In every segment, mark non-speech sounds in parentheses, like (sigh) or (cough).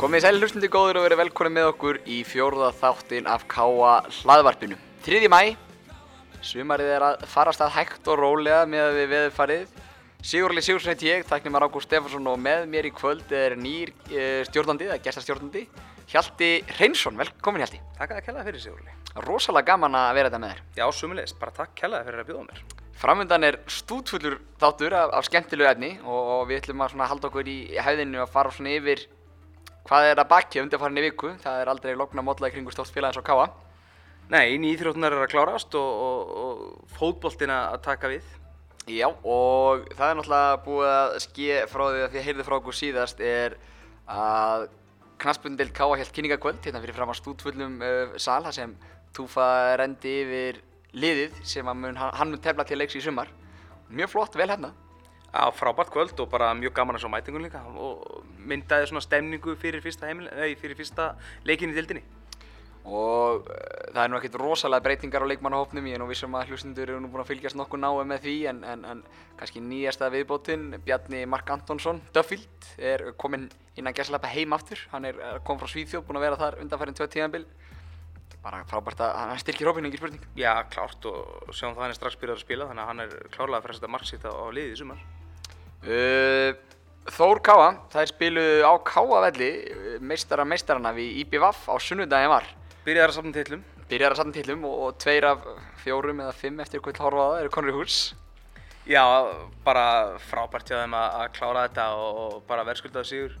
Komið sæli hlustandi góður og verið velkonni með okkur í fjórða þáttin af Káa hlaðvarpinu. 3. mæ, sumarið er að farast að hægt og rólega með að við veðurfarið. Sigurli Sigursson heit ég, þakknum að Ágúst Stefansson og með mér í kvöld er nýr uh, stjórnandi, eða gestastjórnandi, Hjalti Reynsson, velkomin Hjalti. Takk að það kellaði fyrir Sigurli. Rosalega gaman að vera þetta með þér. Já, sumulegis, bara takk kellaði fyrir að bjóða mér. Framöndan er stútfullur þáttur af, af skemmtilegu efni og, og við ætlum að halda okkur í hæðinu að fara svona yfir hvað er að bakja undanfarinni viku. Það er aldrei lokna mótlaði kringu stórt félag eins og Káa. Nei, nýþróttunar er að klárast og, og, og fótboltina að taka við. Já, og það er náttúrulega búið að ske frá því að því að heyrði frá okkur síðast er að knaspundildelt Káa held kynningakvöld hérna fyrir fram á stútfullum uh, sal þar sem Túfa rendi yfir liðið sem mun, hann mun tefla til leiks í sumar. Mjög flott, vel hérna. Já, frábært kvöld og bara mjög gaman að sjá mætingun líka og myndaði svona stemningu fyrir fyrsta, heimil, nei, fyrir fyrsta leikin í dildinni. Og uh, það er nú ekkert rosalega breytingar á leikmannahópnum, ég er nú vissum að hlustundur eru nú búin að fylgjast nokkuð náðu með því en, en, en kannski nýjasta viðbótinn, Bjarni Mark Antonsson, Duffield, er kominn innan gæslepa heim aftur, hann er kom frá Svíþjóð, búin að vera þar undanfærið tvö tíðanbíl bara frábært að hann styrkir hópinu, ekki spurning. Já, klárt og sjáum það hann er strax byrjað að spila þannig að hann er klárlega að fyrir að setja marksitt á liðið í sumar. Uh, Þór Káa, það er spiluð á Káavelli, meistara meistarana við IBVF á sunnudagin var. Byrjaðar að safna tillum. Byrjaðar að safna tillum og, og tveir af fjórum eða fimm eftir hvað til horfaða eru konur í hús. Já, bara frábært hjá þeim að, klára þetta og, og bara verðskuldaði sigur.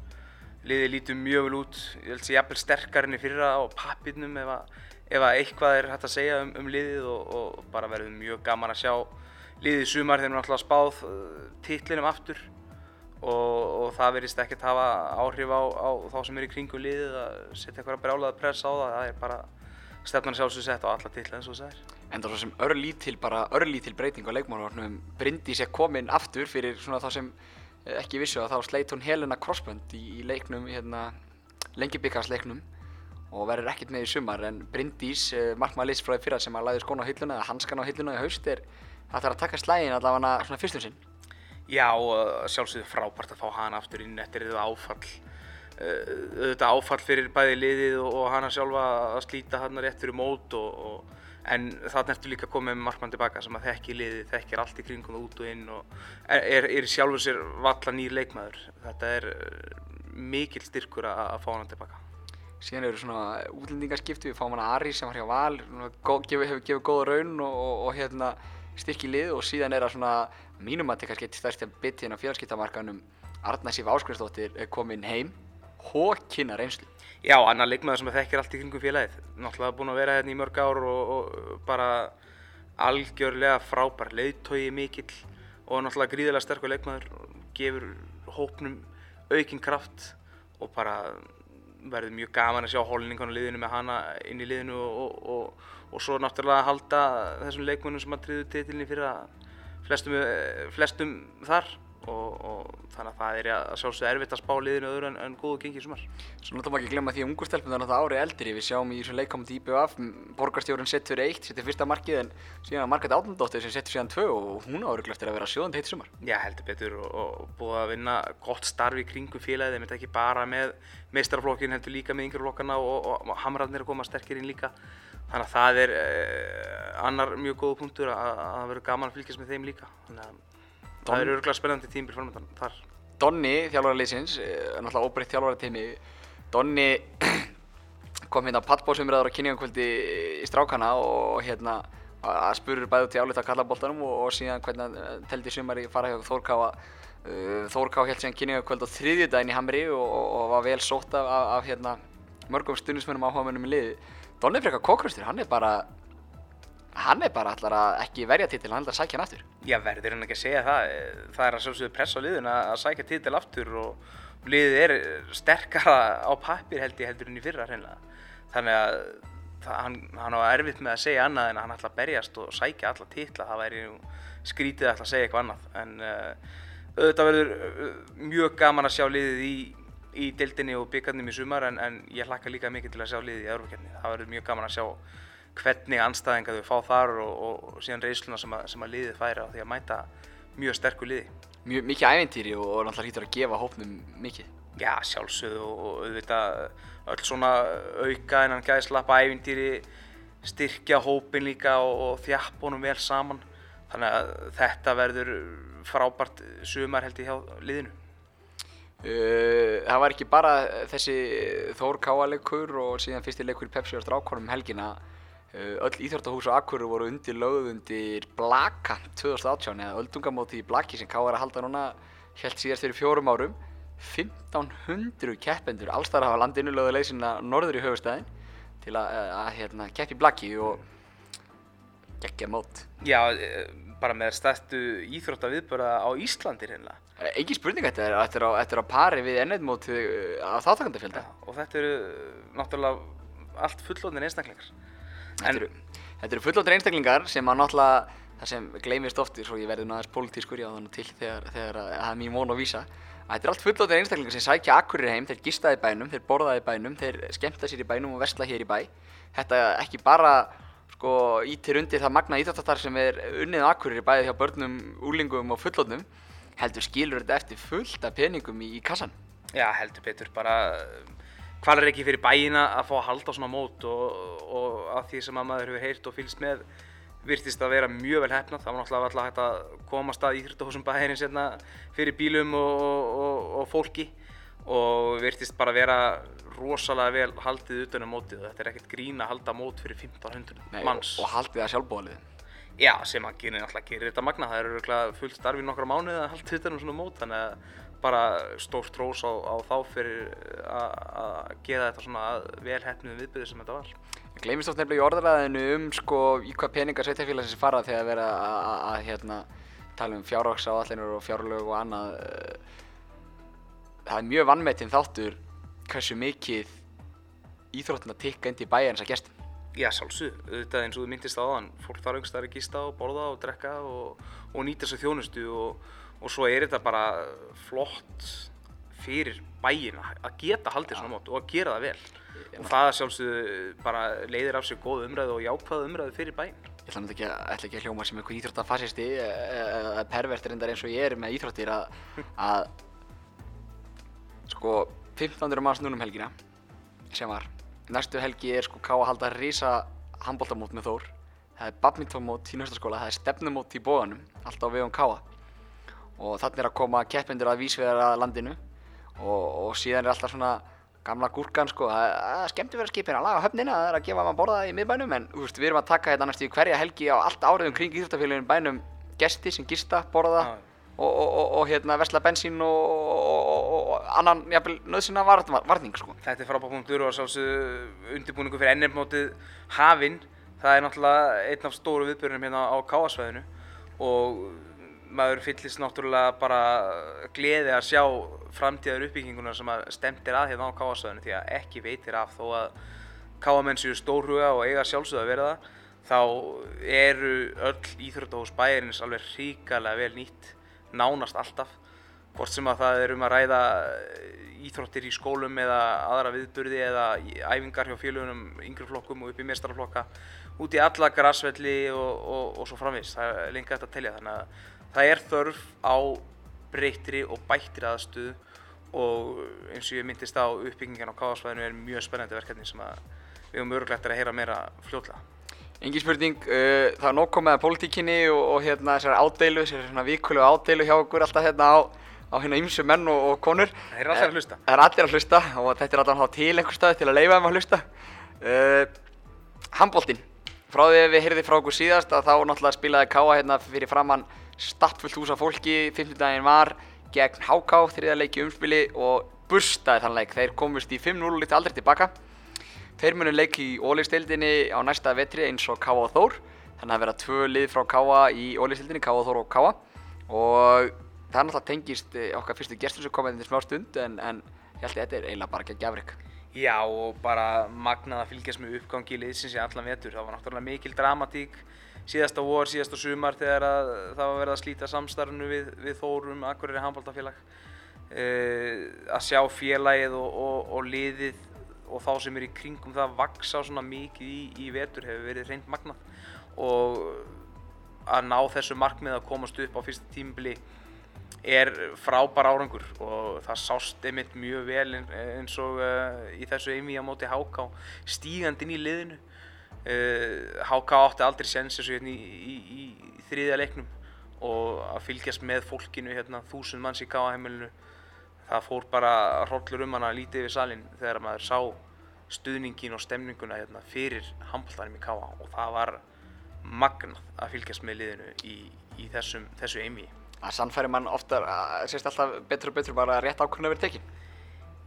Liðið lítur mjög vel út, ég held að sé jafnvel sterkar enn í fyrra á pappirnum ef að ef að eitthvað er hægt að segja um, um liðið og, og bara verður mjög gaman að sjá liðið sumar við náttúrulega spáð uh, titlinum aftur og, og það verðist ekkert hafa áhrif á, á þá sem er í kringu liðið að setja eitthvað brjálaða press á það, það er bara stefnan sjálfsög sett á alla titla eins og það er. En það er svo sem örlítil, bara örlítil breyting á leikmannvarnum Bryndís er komin aftur fyrir svona þá sem eh, ekki vissu að þá sleit hún Helena Crossbund í, í leiknum, hérna, lengjubikarsleiknum og verður ekkert með í sumar. En Bryndís, uh, markmaður liðsfröði fyrra sem að læði skóna á hilluna eða hanskan á hilluna í haust er það er að taka slægin allavega svona fyrstum sinn. Já, sjálfsögðu frábært að fá hana aftur inn eftir þetta áfall. Þetta áfall fyrir bæði liðið og, hana sjálfa að slíta hana rétt fyrir mót og, og, en það ertu líka komið með markmann tilbaka sem að þekki liðið, þekkir allt í kringum og út og inn og er, er, er sjálfur sér valla nýr leikmaður. Þetta er mikil styrkur að, að fá hana tilbaka síðan eru svona útlendingarskipti, við fáum hana Ari sem var hjá Val, hefur gefið góða raun og, og, og hérna styrki lið og síðan er það svona mínum að þetta kannski eitt stærsti að bytti hérna á fjárskiptamarkanum Arna Sif Áskvæmsdóttir er komin heim, hókina reynslu. Já, annar leikmaður sem þekkir allt í kringum félagið, náttúrulega búin að vera hérna í mörg ár og, og bara algjörlega frábær, leiðtói mikill og náttúrulega gríðilega sterkur leikmaður, gefur hópnum aukinn kraft og bara verður mjög gaman að sjá holningan á liðinu með hana inn í liðinu og, og, og svo náttúrulega að halda þessum leikmennum sem að triðu titilni fyrir að flestum, flestum þar og, og þannig að það er að sjálfsögðu erfitt að spá liðinu öðru en, en góðu gengið sumar. Svo náttúrulega ekki glemma því að ungustelpun er náttúrulega árið eldri. Við sjáum í þessum leikkomandi IBF, borgarstjórun settur eitt, settur fyrsta markið en síðan Margret Átnandóttir sem settur síðan tvö og hún áður eftir að vera sjóðandi heitt sumar. Já heldur betur og, og búið að vinna gott starfi kringu félagið, þeim er ekki bara með meistarflokkin heldur líka með yngreflokkana og, og, og hamrarnir að koma sterkir inn líka. Þannig að það er eh, annar mjög góð punktur að það verður gaman að fylgjast með þeim líka. Þannig að. Það eru örgulega spennandi tímir fórmyndan þar. Donni, þjálfararleysins, er náttúrulega óbreytt þjálfararteimi. Donni (clears throat) kom hérna á pallbóðsumræður á kynningakvöldi í Strákana og hérna að spurur bæði út í álita kallaboltanum og, og síðan hvernig hann teldi sumari fara hjá Þórká að uh, Þórká held síðan kynningakvöld á þriðjudaginn í Hamri og, og, og var vel sótt af, af, af hérna, mörgum stundismennum áhuga mennum í liði. Donni frekar kókrustur, hann er bara hann er bara allar að ekki verja títil, hann er allar að sækja hann aftur. Já, verður hann ekki að segja það. Það er að sjálfsögðu press á liðun að sækja títil aftur og liðið er sterkara á pappir held ég heldur en í fyrra hreinlega. Þannig að það, hann, hann á erfitt með að segja annað en að hann ætla að berjast og sækja alla titla. Það væri skrítið að ætla að segja eitthvað annað. En uh, auðvitað verður uh, mjög gaman að sjá liðið í, í deildinni og byggarnum í sumar en, en ég hlakka líka mikið til að sjá liðið í Európa-kefni. Það verður mjög gaman að sjá hvernig anstæðinga þau fá þar og, og, og síðan reysluna sem að, sem að liðið færa því að mæta mjög sterku liði. Mjög mikið æventýri og, og náttúrulega hýttur að gefa hópnum mikið. Já, sjálfsögðu og, og auðvitað öll svona auka innan gæðslappa ævintýri styrkja hópin líka og, honum vel saman þannig að þetta verður frábært sumar held ég hjá liðinu Uh, það var ekki bara þessi Þór Káa-leikur og síðan fyrsti leikur í Pepsi á strákonum um helgina. Uh, öll íþjóftahús og akkur voru undir lögð undir Blaka 2018 eða öldungamóti í Blaki sem Káa er að halda núna held síðast fyrir fjórum árum. 1500 keppendur allstar hafa landinu lögðu leysina norður í höfustæðin til að, að, að hérna, keppi í Blaki og geggja mót. Já, eh, bara með stærstu íþrótta viðbörða á Íslandi reynilega Engin spurning þetta er, á, þetta er á pari við ennættmóti að þáttakandafjölda og þetta eru eh, náttúrulega allt fullóðin einstaklingar. Þetta eru, þetta eru fullóttir einstaklingar sem að náttúrulega það sem gleymist ofti, svo ég verði nú aðeins pólitískur já þannig til þegar, þegar að það er mjög món að vísa að þetta er allt fullóttir einstaklingar sem sækja akkurir heim, þeir gistaði í bænum, þeir borðaði í bænum, þeir skemmta sér í bænum og vesla hér í bæ. Þetta ekki bara sko ítir undir það magna íþjóttastar sem er unnið á akkurir bæði hjá börnum, úlingum og fullótnum heldur skilur þetta eftir fullt af peningum í, í kassan Já, heldur betur, bara hvað er ekki fyrir bæina að fá að halda svona mót og, og að því sem að maður hefur heyrt og fylgst með virtist að vera mjög vel hefnað, það var náttúrulega alltaf hægt að komast að íþróttahúsum bæðirins hérna fyrir bílum og, og, og fólki. Og virtist bara vera rosalega vel haldið utanum mótið og þetta er ekkert grín að halda mót fyrir 1500 manns. og, og haldið það sjálfbóðalið Já, sem að gerir náttúrulega gerir þetta magna, það eru fullt starf í nokkra mánuði að halda utanum svona mót þannig að bara stórt trós á, á þá fyrir að að gera þetta svona að vel hefnum viðbyrði sem þetta var. Ég gleymist oft nefnilega í orðaræðinu um sko í hvað peningar sveitafélagsins fara þegar vera að, að, að hérna, tala um fjárhagsáallinur og fjárlög og annað. Það er mjög vannmetinn þáttur hversu mikið íþróttina tikka inn til bæjarins að gestum. Já, sjálfsög, auðvitað eins og þú myndist á þann, fólk þarf einhvers staðar að gista og borða og drekka og, og nýta þessu þjónustu og, og svo er þetta bara flott fyrir bæina að geta haldið svona mót og að gera það vel. Og það sjálfsög bara leiðir af sér góð umræðu og jákvæð umræðu fyrir bæin. Ég ætla ekki, að- ætla ekki að hljóma sem einhver íþróttafasisti eða pervert reyndar eins og ég er með íþróttir að, (laughs) að sko 1500 manns núna um helgina sem var næstu helgi er sko Ká að halda risa handbóltamót með Þór. Það er badmintonmót í nöstaskóla, það er stefnumót í bóðanum allt á vegum Káa og þannig er að koma keppendur að vísvegar að landinu og, og síðan er alltaf svona gamla gúrkan sko, það það er skemmt að vera skipin að laga höfnina, það er að gefa maður að borða í miðbænum en þú veist, við erum að taka þetta annars í hverja helgi á allt árið um kring íþróttafélaginu bænum gesti sem gista, borða. Já. Og, og, og, hérna vesla bensín og, annan nöðsina varning sko. Þetta er frábært punktur og sjálfsög undirbúningu fyrir NM-mótið hafinn. Það er náttúrulega einn af stóru viðbjörnum hérna á káasvæðinu og maður fyllist náttúrulega bara gleði að sjá framtíðar uppbygginguna sem að stemt er að hérna á káasvæðinu því að ekki veitir af þó að káamenn séu stórhuga og eiga sjálfsögða að vera það þá eru öll íþróttahús bæjarins alveg ríkalega vel nýtt nánast alltaf. Hvort sem að það er um að ræða íþróttir í skólum eða aðra viðburði eða æfingar hjá félagunum yngri flokkum og upp í mestaraflokka út í alla grassvelli og, og, og svo framvegis, það er lengi að telja. Þannig að það er þörf á breyttri og bættri aðstöðu og eins og ég myndist á uppbyggingin á káðasvæðinu er mjög spennandi verkefni sem að við höfum öruglega eftir að heyra meira fljótlega. Engin spurning, uh, það er nokk komið að pólitíkinni og, og hérna þessar ádeilu, þessar svona vikulegu ádeilu hjá okkur alltaf hérna á, á hérna ymsu menn og, og konur. Það er allir að hlusta. Það er allir að hlusta og þetta er alltaf til einhver stað til að leifa þeim að hlusta. Uh, handboltinn, frá því við heyrðum frá okkur síðast að þá náttúrulega spilaði Káa hérna fyrir framann stappfullt hús af fólki, 50 daginn var gegn HK, þriða leiki umspili og burstaði þann leik. Þeir komust í 5-0 lítið aldrei tilbaka. Þeir munu leiki í ólistildinni á næsta vetri eins og og Þór. Þannig að vera tvö lið frá Káa í ólistildinni, Káa, Þór og Káa. Og það er náttúrulega tengist eh, okkar fyrstu gestur sem komið þetta smá stund en, en ég held að þetta er eiginlega bara ekki afrik. Já og bara magnað að fylgjast með uppgangi liðsins í allan vetur. Það var náttúrulega mikil dramatík síðasta vor, síðasta sumar þegar að það var verið að slíta samstarfinu við, við Þórum, Akureyri handbóltafélag. Uh, að sjá félagið og, og, og liðið og þá sem er í kringum það vaksa svona mikið í, í vetur hefur verið reynd magnað. Og að ná þessu markmið að komast upp á fyrsta tímabili er frábær árangur og það sást einmitt mjög vel ein- eins og uh, í þessu einví á móti HK stígandinn í liðinu. Uh, HK átti aldrei sens eins og hérna í, í, í þriðja leiknum og að fylgjast með fólkinu hérna þúsund manns í K.A.heimilinu það fór bara hrollur um hana lítið yfir salin þegar maður sá stuðningin og stemninguna hérna fyrir handbóltanum í K.A. og það var magnað að fylgjast með liðinu í, í þessum, þessu einví Það sannfæri mann ofta, sést alltaf betur og betur bara að rétt ákvörðin að vera tekin.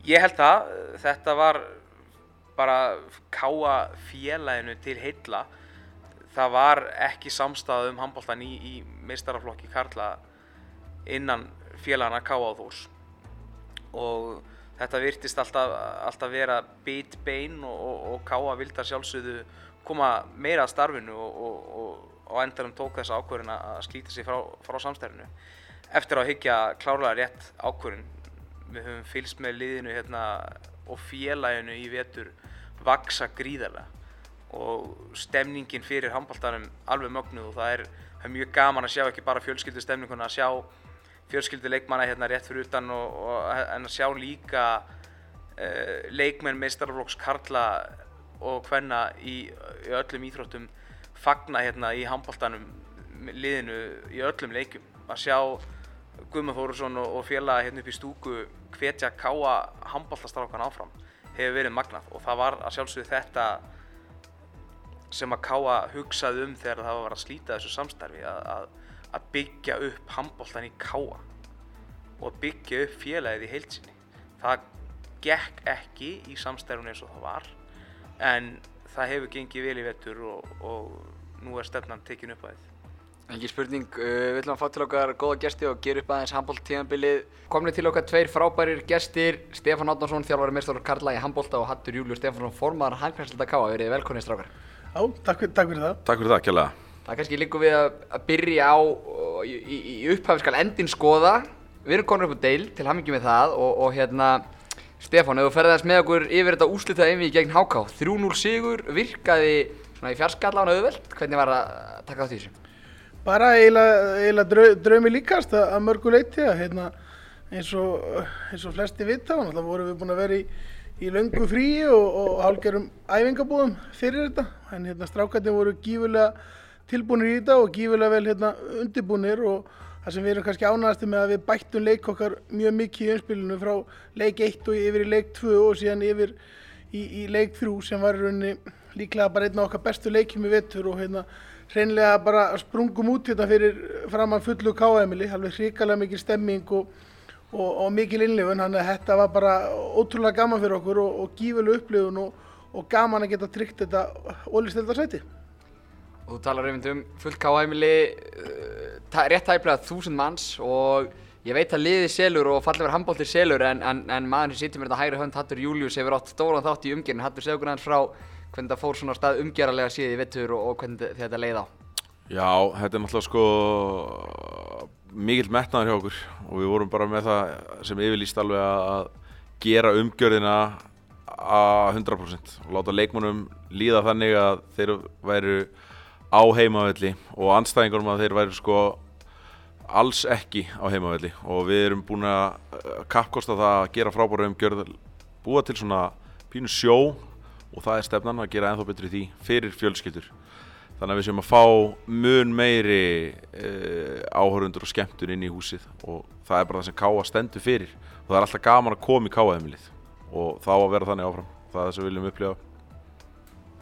Ég held það, þetta var bara káa félaginu til heilla. Það var ekki samstæða um handbóltan í, í meistaraflokki Karla innan félagana káa á Þórs. Og þetta virtist alltaf, alltaf vera bit bein og, og, og káa vildar sjálfsögðu koma meira að starfinu og, og endanum tók þessa ákvörðin að slíta sig frá, frá samstærinu. Eftir að higgja klárlega rétt ákvörðin við höfum fylgst með liðinu hérna og félaginu í vetur vaksa gríðarlega og stemningin fyrir handbóltanum alveg mögnuð og það er, það er mjög gaman að sjá ekki bara fjölskyldu stemninguna að sjá fjölskyldu leikmanna hérna rétt fyrir utan og, og en að sjá líka uh, leikmenn meistaraflokks Karla og hvenna í, í öllum íþróttum fagna hérna í handbóltanum liðinu í öllum leikum að sjá Guðmund Þórusson og, og félaga hérna upp í stúku hvetja að káa handbóltastrákan áfram hefur verið magnað og það var að sjálfsögðu þetta sem að káa hugsaði um þegar það var að slíta þessu samstarfi að, að, að byggja upp handbóltan í káa og að byggja upp félagið í heilsinni það gekk ekki í samstarfun eins og það var en það hefur gengið vel í vettur og, og nú er stefnan tekin upp að þið Engi spurning, uh, við ætlum að fá til okkar góða gesti og gera upp aðeins handbóltíðanbilið. Komni til okkar tveir frábærir gestir, Stefán Átnarsson, þjálfari meðstofur Karla í handbólta og Hattur Júliur Stefánsson, formaður handkvæmsleita K.A. Verið velkonni strákar. Já, takk fyrir, takk fyrir það. Takk fyrir það, kjærlega. Það er kannski líku við að, að byrja á, í, í, í upphafi skal endin skoða. Við erum konur upp á deil, til hamingi með það og, og hérna, Stefán, ef þú ferðast með okkur yfir þetta úslitað einvið gegn HK, 3-0 sigur, virkaði svona í fjarskalla án auðveld, hvernig var að taka þátt í þessu? Bara eiginlega, drau, draumi líkast að, að mörgu leiti að hérna, eins, og, eins og flesti vita, að vorum við búin að vera í, í löngu fríi og, og hálgerum æfingabúðum fyrir þetta. En hérna, strákarnir voru gífurlega tilbúinir í þetta og gífurlega vel hérna, undirbúinir og það sem við erum kannski ánægast með að við bættum leik okkar mjög mikið í umspilinu frá leik 1 og yfir í leik 2 og síðan yfir í, í leik 3 sem var í rauninni líklega bara einn af okkar bestu leikjum í vettur og hérna hreinlega bara sprungum út hérna fyrir framann fullu káæmili, alveg hrikalega mikil stemming og, og, og mikil innlifun, þannig að þetta var bara ótrúlega gaman fyrir okkur og, og gífuleg upplifun og, gaman að geta tryggt þetta ólistöldarsæti. Og þú talar einmitt um fullt káheimili, uh, rétt tæplega þúsund manns og ég veit að liði selur og fallið verið handbóltir selur en, en, en maður sem sittur með þetta hægri hönd, Hattur Július, hefur átt stóran þátt í umgerðin. Hattur, segja okkur aðeins frá hvernig það fór svona stað umgerðarlega síðan í vettur og, og hvernig þetta leið á. Já, þetta er náttúrulega sko mikill metnaður hjá okkur og við vorum bara með það sem yfirlýst alveg að gera umgjörðina að 100% og láta leikmannum líða þannig að þeir væru á heimavelli og anstæðingunum að þeir væru sko alls ekki á heimavelli. Og við erum búin að kappkosta það að gera frábæra umgjörð búa til svona pínu sjó og það er stefnan að gera ennþá betri því fyrir fjölskyldur. Þannig að við séum að fá mun meiri uh, áhörundur og skemmtun inn í húsið og það er bara það sem Káa stendur fyrir. Og það er alltaf gaman að koma í Káa-heimilið og þá að vera þannig áfram. Það er það sem við viljum upplifa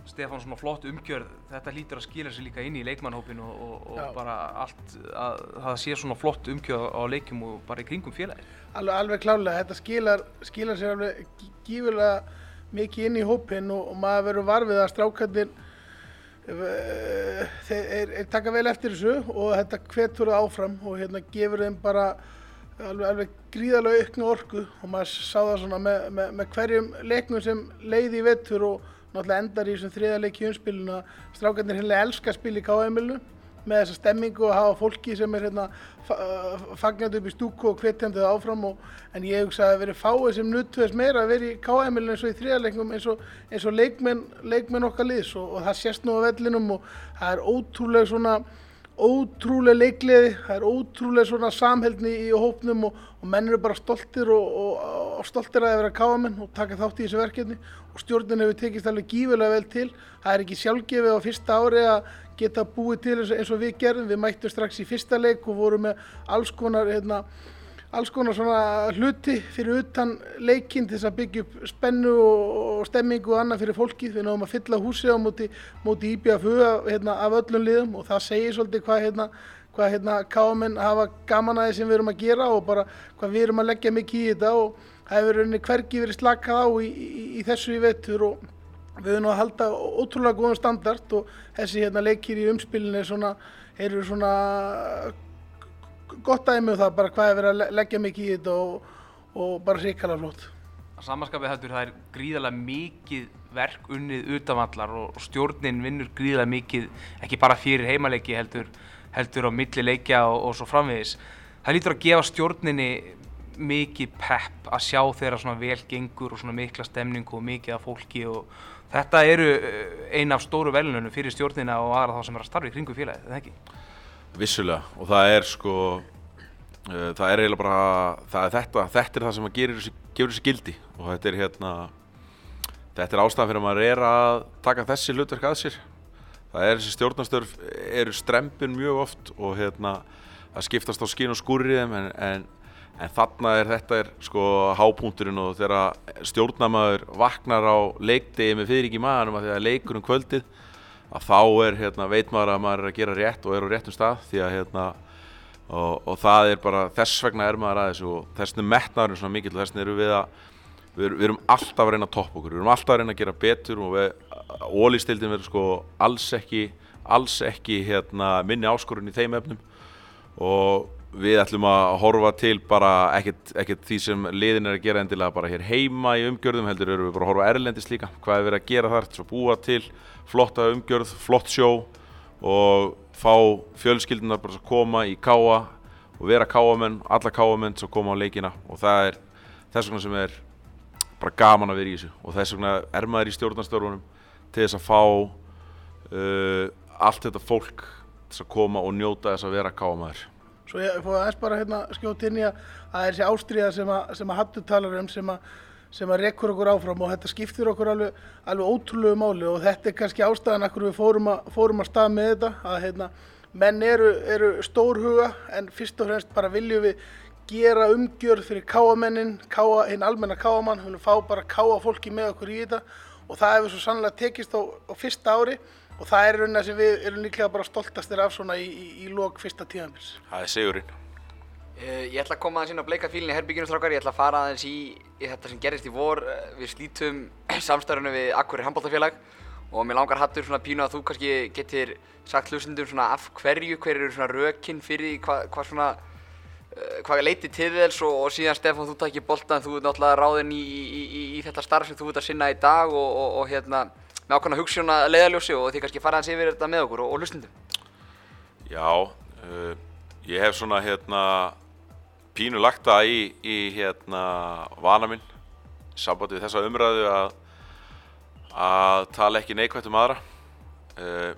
Stefán, svona flott umgjörð, þetta lítur að skila sér líka inn í leikmannhópin og, og, bara allt, að það sé svona flott umgjörð á leikjum og bara í kringum félagi. Alveg, alveg klálega, þetta skilar, skilar sér alveg gí- gífurlega mikið inn í hópinn og, og maður verður varfið að strákarnir eh, þeir er, er taka vel eftir þessu og þetta hvetur það áfram og hérna gefur þeim bara alveg, alveg gríðarlega aukna orku og maður sá það svona með, með, með hverjum leiknum sem leiði í vettur og náttúrulega endar í þessum þriða leik í umspilinu að strákarnir hérna elska að spila í KM-ilnu með þessa stemmingu og hafa fólki sem er hérna fa- fagnandi upp í stúku og hvetjandi það áfram og, en ég hugsa að það verið fáið sem nuttu þess meira að vera í KM-ilinu eins og í þriðarleiknum eins og, eins og leikmenn, leikmenn okkar liðs og, og það sést nú á vellinum og það er ótrúlega svona ótrúlega leikliði, það er ótrúlega svona samheldni í hópnum og, og menn eru bara stoltir og, og, og stoltir að vera káamenn og taka þátt í þessu verkefni og stjórnin hefur tekist alveg gífurlega vel til. Það er ekki sjálfgefið á fyrsta ári að geta búið til eins og við gerðum. Við mættum strax í fyrsta leik og vorum með alls konar, hérna, alls konar svona hluti fyrir utan leikinn til þess að byggja upp spennu og, stemmingu og annað fyrir fólkið. Við náðum að fylla húsið á móti, móti IBFU af, hérna, af öllum liðum og það segir svolítið hvað hérna, hvað hérna káamenn hafa gaman að því sem við erum að gera og bara hvað við erum að leggja mikið í þetta og það hefur rauninni hvergi verið slakað á í, í, í þessu í vetur og við erum að halda ótrúlega góðan standard og þessi hérna leikir í umspilinu svona, eru svona gott dæmi um það bara hvað er verið að leggja mikið í þetta og, og bara hrikalega flott. Að samanskapið heldur það er gríðarlega mikið verk unnið utanvallar og, stjórnin vinnur gríðarlega mikið ekki bara fyrir heimaleiki heldur, heldur á milli leikja og, og svo framvegis. Það lítur að gefa stjórninni mikið pepp að sjá þeirra svona vel gengur og svona mikla stemningu og mikið af fólki og þetta eru eina af stóru velunum fyrir stjórnina og aðra þá sem er að starfa í kringu félagið, eða ekki? Vissulega. Og það er sko uh, það er eiginlega bara það er þetta, þetta er það sem gerir gefur þessi gildi. Og þetta er hérna þetta er ástæðan fyrir að maður er að taka þessi hlutverk að sér. Það er þessi stjórnastörf eru strempin mjög oft og hérna að skiptast á skín og skúriðum en, en, en þarna er þetta er sko hápunkturinn og þegar stjórnamaður vaknar á leikdegi með fyrir ekki maðanum að því að leikur um kvöldið að þá er, hérna, veit maður að maður er að gera rétt og er á réttum stað því að hérna, og, og það er bara, þess vegna er maður að þessu og þess vegna er svona mikill og þess vegna erum við að, við, við erum alltaf að reyna að toppa okkur, við erum alltaf að reyna að gera betur og við, ólistildin verður sko alls ekki, alls ekki hérna, minni áskorun í þeim efnum. Og við ætlum að horfa til bara ekkert, því sem liðin er að gera endilega bara hér heima í umgjörðum heldur erum við bara að horfa erlendis líka. Hvað er verið að gera þar, svo búa til flotta umgjörð, flott sjó og fá fjölskyldunar bara að koma í káa og vera káamenn, alla káamenn sem koma á leikina. Og það er þess vegna sem er bara gaman að vera í þessu. Og þess vegna er maður í stjórnarstörfunum til þess að fá uh, allt þetta fólk til þess að koma og njóta þess að vera káamæður Svo ég fóði aðeins bara hérna skjótt inn í að það er þessi ástríða sem að, sem að Hattu talar um sem að, sem að rekkur okkur áfram og þetta skiptir okkur alveg, alveg ótrúlegu máli og þetta er kannski ástæðan akkur við fórum að, fórum að stað með þetta að hérna, menn eru, eru stórhuga en fyrst og fremst bara viljum við gera umgjörð fyrir káamennin, káa, hinn almenna káamann, viljum fá bara káa fólki með okkur í þetta og það hefur svo sannlega tekist á, á fyrsta ári og það er raun að sem við erum líklega bara stoltastir af svona í, í, í lók fyrsta tíðanbils. Það er sigurinn. Uh, ég ætla að koma aðeins inn á bleika fílinni herbygginu strákar, ég ætla að fara aðeins í, í þetta sem gerist í vor, uh, við slítum (clears throat) samstæðurinn við Akkurir handbóltafélag og mér langar hattur svona pínu að þú kannski getur sagt hlustundum svona af hverju, hver eru svona rökinn fyrir því, hvað hva svona, uh, hvað leiti til þess og, og síðan Stefán þú takkir boltan, þú ert náttúrulega ráðinn í, í, í þetta starf sem þú ert að sinna í dag og, og, og hérna með ákvæmna hugssjóna leiðaljósi og þið kannski fara aðeins yfir þetta með okkur og, og hlustundum. Já, ég hef svona hérna pínu lagt það í, í hérna vana minn sambandi við þessa umræðu að að tala ekki neikvægt um aðra uh,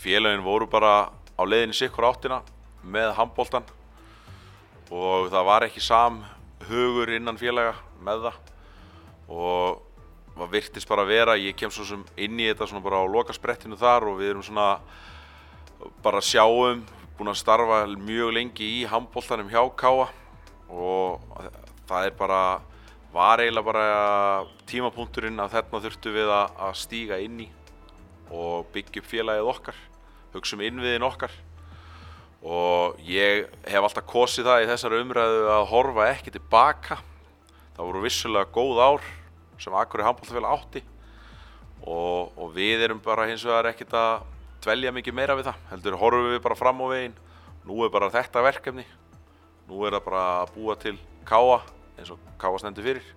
félagin voru bara á leiðinni sikkur áttina með handbóltan og það var ekki sam hugur innan félaga með það og það virtist bara að vera ég kem svo sem inn í þetta svona bara á loka sprettinu þar og við erum svona bara sjáum búin að starfa mjög lengi í handbóltanum hjá Káa og það er bara var eiginlega bara tímapunkturinn að þarna þurftu við að stíga inn í og byggja upp félagið okkar hugsa um innviðin okkar. Og ég hef alltaf kosið það í þessari umræðu að horfa ekki tilbaka. Það voru vissulega góð ár sem Akkurir handbóltafélag átti. Og, og við erum bara hins vegar ekkert að dvelja mikið meira við það heldur horfum við bara fram á veginn. Nú er bara þetta verkefni. Nú er það bara að búa til káa eins og káa stendur fyrir.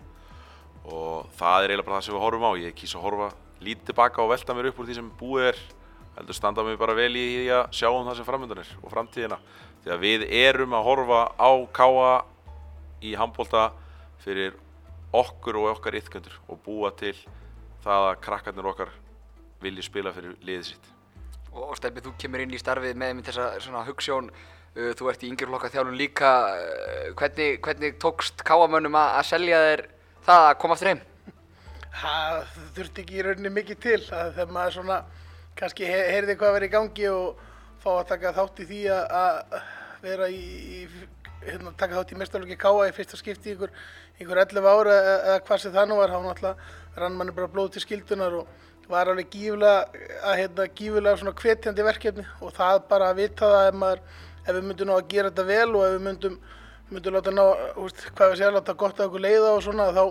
Og það er eiginlega bara það sem við horfum á. Ég kýsa að horfa lítið tilbaka og velta mér upp úr því sem búið er heldur standa mér bara vel í því að sjá um það sem framöndan er og framtíðina. Því að við erum að horfa á káa í handbólta fyrir okkur og okkar ytköndur og búa til það að krakkarnir okkar vilji spila fyrir liðið sitt Og, Steppi, þú kemur inn í starfið með einmitt þessa svona hugssjón, uh, þú ert í yngjurflokka þjálfun líka, uh, hvernig, hvernig tókst káamönnum að að selja þér það að koma aftur heim? Það þurfti ekki í rauninni mikið til að þegar maður svona kannski he heyrði hvað verið í gangi og fá að taka þátt í því að- að vera í, í hérna, taka þátt í mestarlöki káa í fyrsta skipti ykkur, ykkur 11 ára eða, hvað sem það nú var, þá náttúrulega rann manni bara blóð til skildunar og var alveg gífulega, að, hérna, gífulega svona hvetjandi verkefni og það bara að vita það ef maður, ef við myndum ná að gera þetta vel og ef við myndum, myndum láta ná, úst, hvað við segja, láta gott að okkur leiða og svona, þá,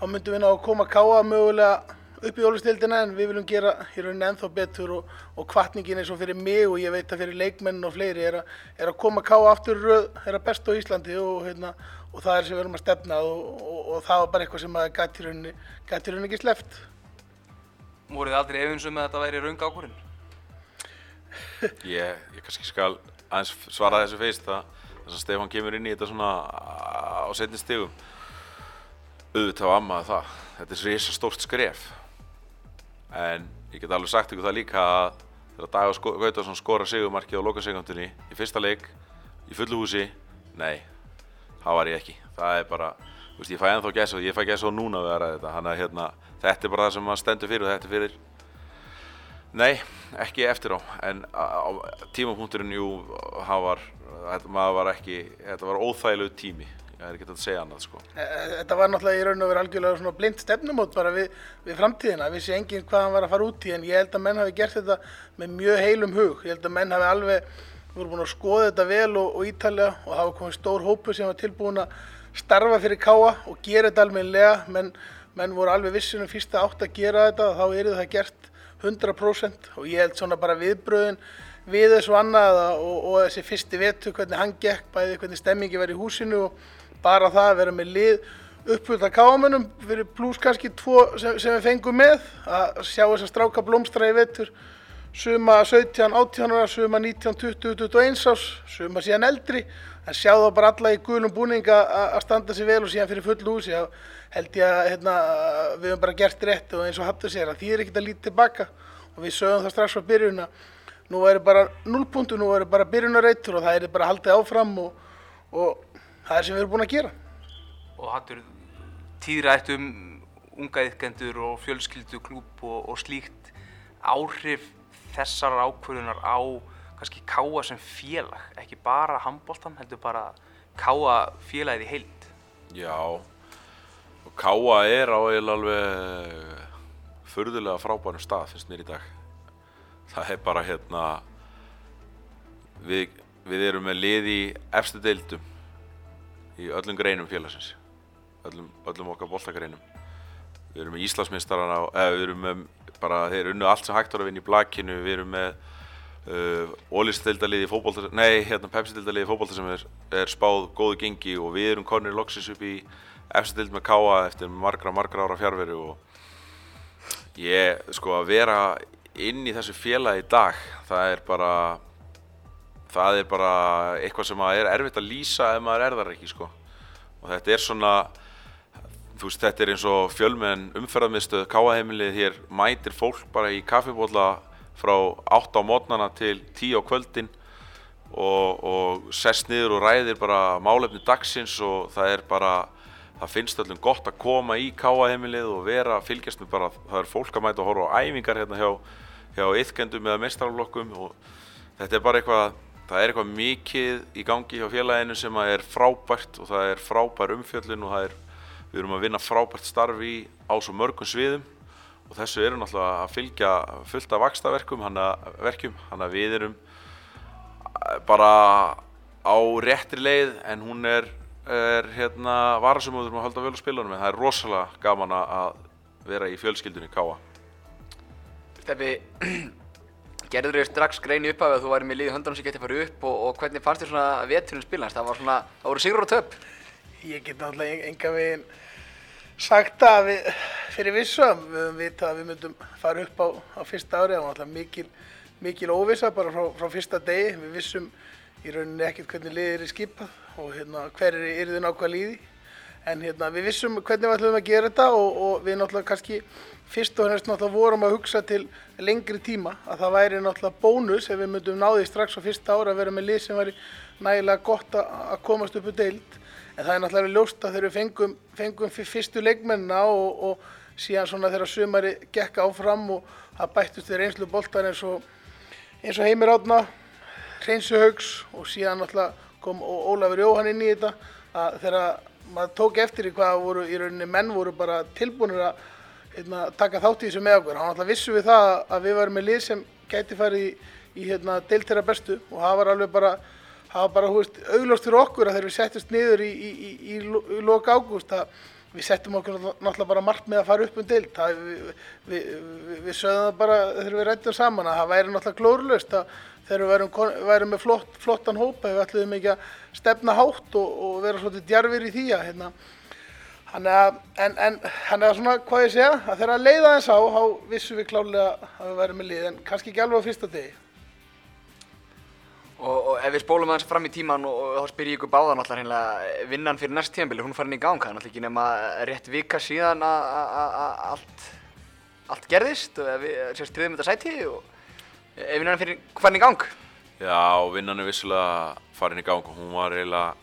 þá myndum við ná að koma káa mögulega upp í ólustildina en við viljum gera í rauninni ennþá betur og, og kvartningin eins og fyrir mig og ég veit að fyrir leikmennin og fleiri er, a, er að koma káa aftur í röð, er að besta á Íslandi og, hérna, og það er sem við erum að stefna og, og, og það var bara eitthvað sem að gæti í rauninni, rauninni ekki sleppt. Voruð þið aldrei efinsum með að þetta væri raung ákvörðin? (laughs) Ég, ég kannski skal aðeins svara þessu fyrst það þess að Stefán kemur inn í þetta svona á setni stigum auðvitað var ammaði það þetta er risa stórt skref en ég get alveg sagt ykkur það líka að þegar Dagur sko Gautarsson skora sigumarkið á lokasekundinni í fyrsta leik í fullu húsi, nei það var ég ekki, það er bara veist, ég fæ ennþá gæsa og ég fæ gæsa og núna við að ræða þetta, hann að hérna þetta er bara það sem maður stendur fyrir og þetta er fyrir Nei, ekki eftir á, en á tímapunkturinn, jú, var, þetta var ekki, þetta var óþægilegu tími, ég er ekki að segja annað, sko. E- Þetta var náttúrulega í raun og verið algjörlega svona blind stefnumót bara við, við framtíðina, vissi enginn hvað hann var að fara út í en ég held að menn hafi gert þetta með mjög heilum hug, ég held að menn hafi alveg, voru búin að skoða þetta vel og, og ítalega og hafa komið stór hópu sem var tilbúin að starfa fyrir káa og gera þetta almennilega, menn, menn voru alveg vissin um fyrsta átt að gera þetta og þá eru það gert 100% og ég held svona bara viðbröðin við þessu annað og, og þessi fyrsti vetu hvernig hann gekk, bæði hvernig stemmingi var í húsinu og bara það að vera með lið uppfullt af káamönnum fyrir pluss kannski tvo sem, sem við fengum með. Að sjá þess að stráka blómstra í vetur. Suma 17, 18 ára, suma 19, 20, 21 árs, suma síðan eldri. En sjá þá bara alla í gulum búning að að standa sig vel og síðan fyrir full húsi þá held ég að hérna, við höfum bara gert rétt og eins og Hattur sér að því er ekkert að líta tilbaka. Og við sögum það strax frá byrjun að nú væri bara 0 punktur, nú væri bara byrjunarreitur og það er bara haldið áfram og, og það er sem við erum búin að gera. Og hattur tíðrætt um unga yðkendur og fjölskyldu klúb og, og slíkt áhrif þessar ákvörðunar á kannski káa sem félag, ekki bara handbóltan, heldur bara káa félagið í heild. Já, og Káa er á eiginlega alveg furðulega frábærum stað, finnst mér í dag. Það er bara hérna, við, við erum með lið í efstu deildum í öllum greinum félagsins, öllum, öllum okkar boltagreinum. Við erum með Íslandsmeistarana, eða við erum með bara, þeir unnu allt sem hægt var að vinna í blakinu, við erum með uh, ólistildaliði í fótbolta, nei, hérna Pepsi-dildaliði í fótbolta sem er, er spáð góðu gengi og við erum konir loksins upp í efstu dild með Káa eftir margra, margra ára fjárveru og ég, sko, að vera inn í þessu félagi í dag, það er bara, það er bara eitthvað sem er erfitt að lýsa ef maður er þar ekki, sko. Og þetta er svona, þú veist, þetta er eins og fjölmenn umferðarmiðstöð Káaheimilið, hér mætir fólk bara í kaffibólla frá 8 á mótnana til 10 á kvöldin og, og sest niður og ræðir bara málefni dagsins og það er bara, það finnst öllum gott að koma í Káaheimilið og vera, fylgjast með bara, það er fólk að mæta og horfa á æfingar hérna hjá, hjá yðkendum eða meistaraflokkum og þetta er bara eitthvað, það er eitthvað mikið í gangi hjá félaginu sem að er frábært og það er frábær umfjöllun og það er, við erum að vinna frábært starf í á svo mörgum sviðum og þessu eru náttúrulega að fylgja fullt af vakstaverkum, hann að við erum bara á réttri leið en hún er, er hérna varasum og við þurfum að halda vel á spilunum en það er rosalega gaman að- vera í fjölskyldunni Káa. Steppi, gerður þér strax grein upp af að þú væri með liði höndanum sem getið farið upp og, og hvernig fannst þér svona veturinn spilans? Það var svona, það voru sigur og töp. Ég get náttúrulega enga veginn sagt að við, fyrir vissu að við höfum vitað að við myndum fara upp á, á fyrsta ári. Það var náttúrulega mikil, mikil óvissa bara frá, frá fyrsta degi. Við vissum í rauninni ekkert hvernig liðið er skipað og hérna, hver er, er þið nákvæða liði. En hérna, við vissum hvernig við ætlum að gera þetta og, og við náttúrulega kannski fyrst og fremst náttúrulega vorum að hugsa til lengri tíma að það væri náttúrulega bónus ef við myndum náði strax á fyrsta ára að vera með lið sem væri nægilega gott að komast upp úr deild. En það er náttúrulega ljóst að þegar við fengum, fengum fyr- fyrstu leikmennina og, og síðan svona þegar sumari gekk áfram og það bættust við reynslu boltar eins og eins og Heimir Átna, Hreinsu Haugs og síðan náttúrulega kom Ólafur Jóhann inn í þetta að þegar maður tók eftir í hvað voru í rauninni menn voru bara tilbúinir að hérna, taka þátt í þessu með okkur. Hann náttúrulega vissu við það að við varum með lið sem gæti farið í, í hérna, deilt þeirra bestu og það var alveg bara það var bara, hú veist, augljóst fyrir okkur að þegar við settust niður í, í, í, í, lo- í loka ágúst að við settum okkur náttúrulega bara margt með að fara upp um deild. Það, við, við, við, við sögðum það bara þegar við rættum saman að það væri náttúrulega glórulaust að þegar við værum, værum með flott, flottan hópa, við ætluðum ekki að stefna hátt og, og vera svolítið djarfir í því að hérna, Þannig að, en, en, þannig að svona, hvað ég segja, að þegar að leiða þess á, þá vissum við klálega að við værum með lið, en kannski ekki alveg á fyrsta degi. Og, og ef við spólum aðeins fram í tíman og, og þá spyr ég ykkur báðan alltaf hreinlega vinnan fyrir næst tíðanbili, hún farin í gang, það er náttúrulega ekki nema rétt vika síðan að að- að- að allt, allt gerðist og ef við sérst triðum þetta sæti og ef vinnan fyrir farin í gang. Já, vinnan er vissulega farin í gang og hún var eiginlega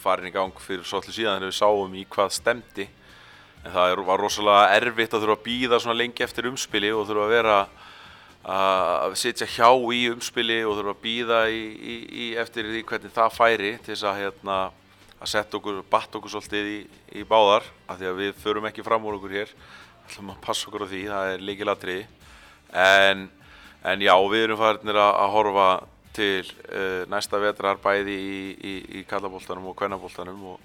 farin í gang fyrir svolítið síðan þegar við sáum í hvað stemdi en það var rosalega erfitt að þurfa að býða svona lengi eftir umspili og þurfa að vera að sitja hjá í umspili og þurfa að býða í, í, í eftir því hvernig það færi til þess að hérna að setja okkur, batta okkur svolítið í, í báðar af því að við förum ekki fram úr okkur hér. Ætlum að passa okkur á því, það er líkilatriði en, en já, við erum farinir að, að horfa til uh, næsta vetrar bæði í, í, í kallaboltanum og kvennaboltanum og,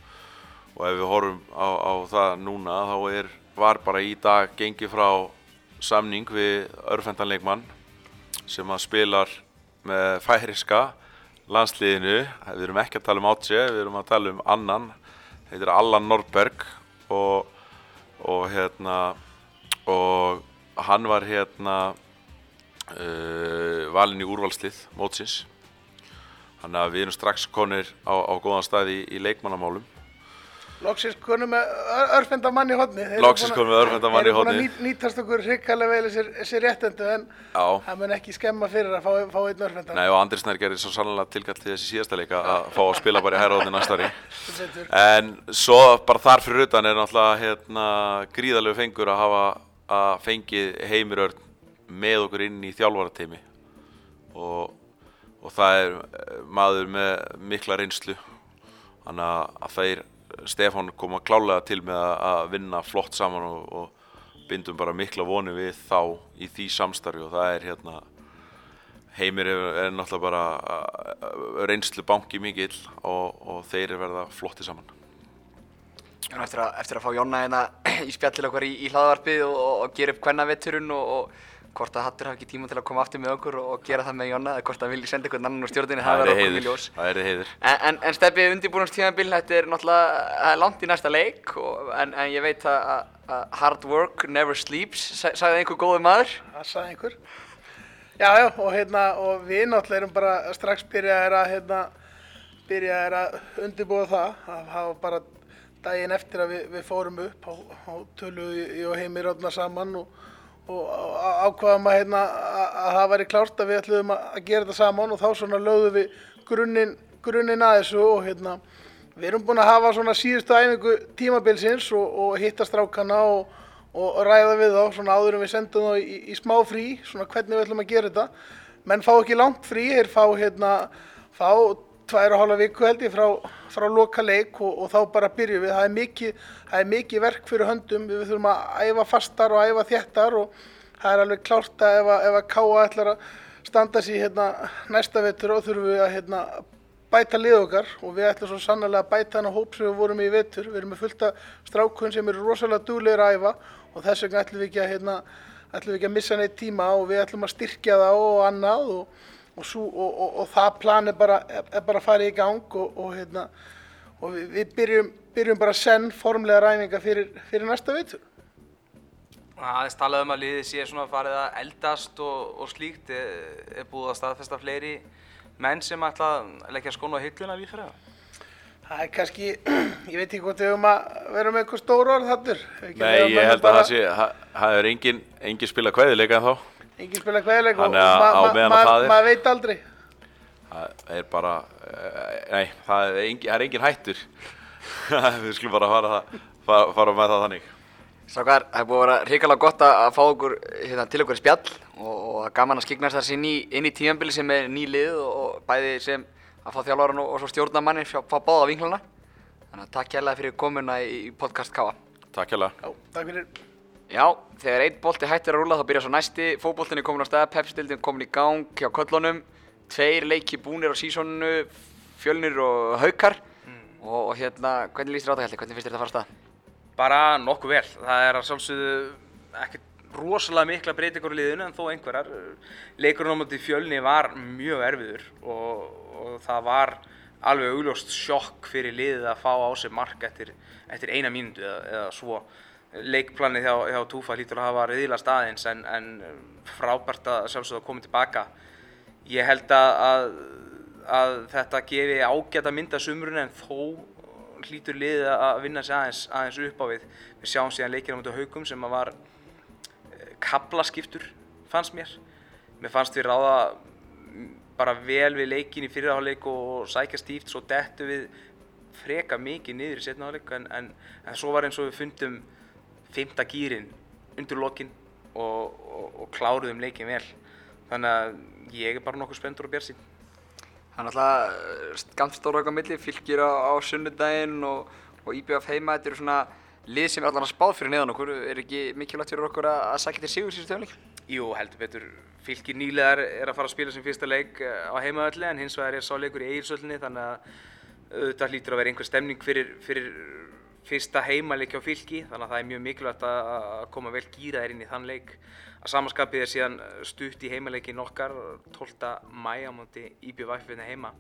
og ef við horfum á, á það núna þá er, var bara í dag gengið frá samning við örfendanleikmann sem að spilar með færiska landsliðinu, við erum ekki að tala um Átse, við erum að tala um annan, heitir Allan Norberg og, og hérna og hann var hérna uh, valinn í úrvalslið mótsins þannig að við erum strax konir á, á góðan stað í, í leikmannamálum Loksins konum með ör- örfenda mann í hodni. Að- konum með örvhentan mann í Þeir eru búin að nýt, nýtast okkur hrikalega vel þessi, réttendu, en það mun ekki skemma fyrir að fá, fá einn örfendan. Nei og Andri Snær gerir svo sannlega tilkall til þessi síðasta leika að fá að spila bara í hæra næsta ári Betur. En svo bara þar fyrir utan er náttúrulega hérna, gríðalegu fengur að hafa að fengið Heimirörn með okkur inn í þjálfarateimi og, og það er eh, maður með mikla reynslu. Þannig að, að þeir Stefán koma klálega til með að, að vinna flott saman og, og bindum bara mikla voni við þá í því samstarfi. Og það er hérna Heimir er, er náttúrulega bara uh, reynslu banki mikill og, og þeir eru verða flotti saman. Eftir að, eftir að fá Jonna hérna í spjall til okkar í, í hlaðvarpið og, og, gera upp kvennavetturinn og, og hvort að Hattur hafi ekki tíma til að koma aftur með okkur og, og gera það með Jonna eða hvort að vilji senda einhvern annan úr stjórninni, það Það verður er okkur í ljós. Það er heiður. En, en, en stefið undirbúinastíðanbíl, þetta er náttúrulega það er langt í næsta leik og, en, en ég veit að, að, að hard work never sleeps, sa- sagði einhver góður maður. Það sagði einhver. Já, já, og hérna, og við náttúrulega erum bara strax byrjaðir að, hérna, byrjaðir að undirbúa það. Það var bara daginn eftir að við, við fórum upp á, á tölu í og heimir og, ákvaðum að, hérna, að, að það væri klárt að við ætluðum að gera þetta saman og þá svona lögðum við grunninn, grunninn að þessu og hérna, við erum búin að hafa svona síðustu æfingu tímabilsins og, og hitta strákana og, og ræða við þá svona áður en við sendum þá í, í smá frí svona hvernig við ætlum að gera þetta. Menn fá ekki langt frí, þeir fá hérna fá tvær og hálfa viku held ég frá, frá loka leik og, og þá bara byrjum við, það er mikið það er mikið verk fyrir höndum, við þurfum að æfa fastar og æfa þéttar og það er alveg klárt að ef að, að Káa ætlar að standa sér hérna næsta vetur og þurfum við að hérna bæta lið okkar og við ætlum svo sannlega að bæta hana hóp sem við vorum í vetur. Við erum með fullta strákun sem eru rosalega duglegir að æfa og þess vegna ætlum við ekki að, hérna, ætlum við ekki að missa neitt tíma og við ætlum að styrkja það og annað og, og, sú, og, og, og það plan er bara, er, er bara að fara í gang og, og, hérna, og við, við byrjum, byrjum bara senn formlega ræninga fyrir, fyrir næsta vetur. aðeins talað um að liðið sé svona farið að eldast og, og slíkt er, er búið að staðfesta fleiri menn sem ætla að leggja skónu á hilluna líf fyrir það Það er kannski, (clears throat) ég veit ekki hvort við höfum að vera með eitthvað stór orð þattur. Nei, ég held að það sé, það það er engin, engin spila kveðileika en þá. Engin spila kveðileg og að ma ma ma maður veit aldrei. Það er bara, uh, nei, það er engin, það er engin hættur. (laughs) Við skulum bara fara, það, fara, fara með það þannig. Sákar, það er búið að vera hrikalega gott að fá okkur hérna, til okkur spjall og, og gaman að skiknast þess inn í, inn í tímanbili sem er ný lið og, og bæði sem að fá þjálfaran og, og svo stjórnamannin fá, fá báða vinklana. Þannig að takk kærlega fyrir komuna í, podcast Káa. Takk hjá Já, takk fyrir. Já, þegar einn bolti hættir að rúla þá byrjar svo næsti, fótboltin er komin á stað, Pepsi-dildin komin í gang hjá köllunum, tveir leiki búnir á sísoninu, fjölnir og haukar og, og hérna, hvernig líst þér á þetta heldur, hvernig finnst þér þetta að fara stað? Bara nokkuð vel. Það er að sjálfsögðu ekkert rosalega mikla breytingur í liðinu en þó einhverjar. Leikurinn á móti fjölni var mjög erfiður og, og það var alveg augljóst sjokk fyrir liðið að fá á sig mark eftir, eftir eina mínútu eða, eða svo. Leikplanið hjá, hjá Túfa hlýtur að hafa riðila staðins en, en frábært að sjálfsögðu að koma tilbaka. Ég held að, að, að þetta gefi ágæta mynd af sumrun en þó hlýtur liðið að vinna sig aðeins, aðeins upp á við. Við sjáum síðan leikir á mútið haugum sem að var kaplaskiptur, fannst mér. Mér fannst við ráða bara vel við leikin í fyrirháleik og sækja stíft, svo dettu við freka mikið niður í setnaháleik en, en, en svo var eins og við fundum fymta gýrin undir lokin og, og, og kláruðum leikin vel. Þannig að ég er bara nokkuð spenntur og björnsinn. Það er náttúrulega skamt stóra okkar milli, fylgir á, á sunnudaginn og, og IBF heima, þetta eru svona lið sem er allan að spáð fyrir neðan okkur, er ekki mikilvægt fyrir okkur að, að sækja til sigur síðustu töfleik? Jú, heldur betur. Fylgir nýlegar er að fara að spila sem fyrsta leik eh, á heimavalli en hins vegar er sá leikur í Egilsöllinni þannig að auðvitað hlýtur að vera einhver stemning fyrir, fyrir fyrsta heimaleik á fylki þannig að það er mjög mikilvægt að, koma vel gýraðir inn í þann leik. Að samaskapið er síðan stutt í heimaleikin okkar 12. mæ á móti IBVF hérna heima.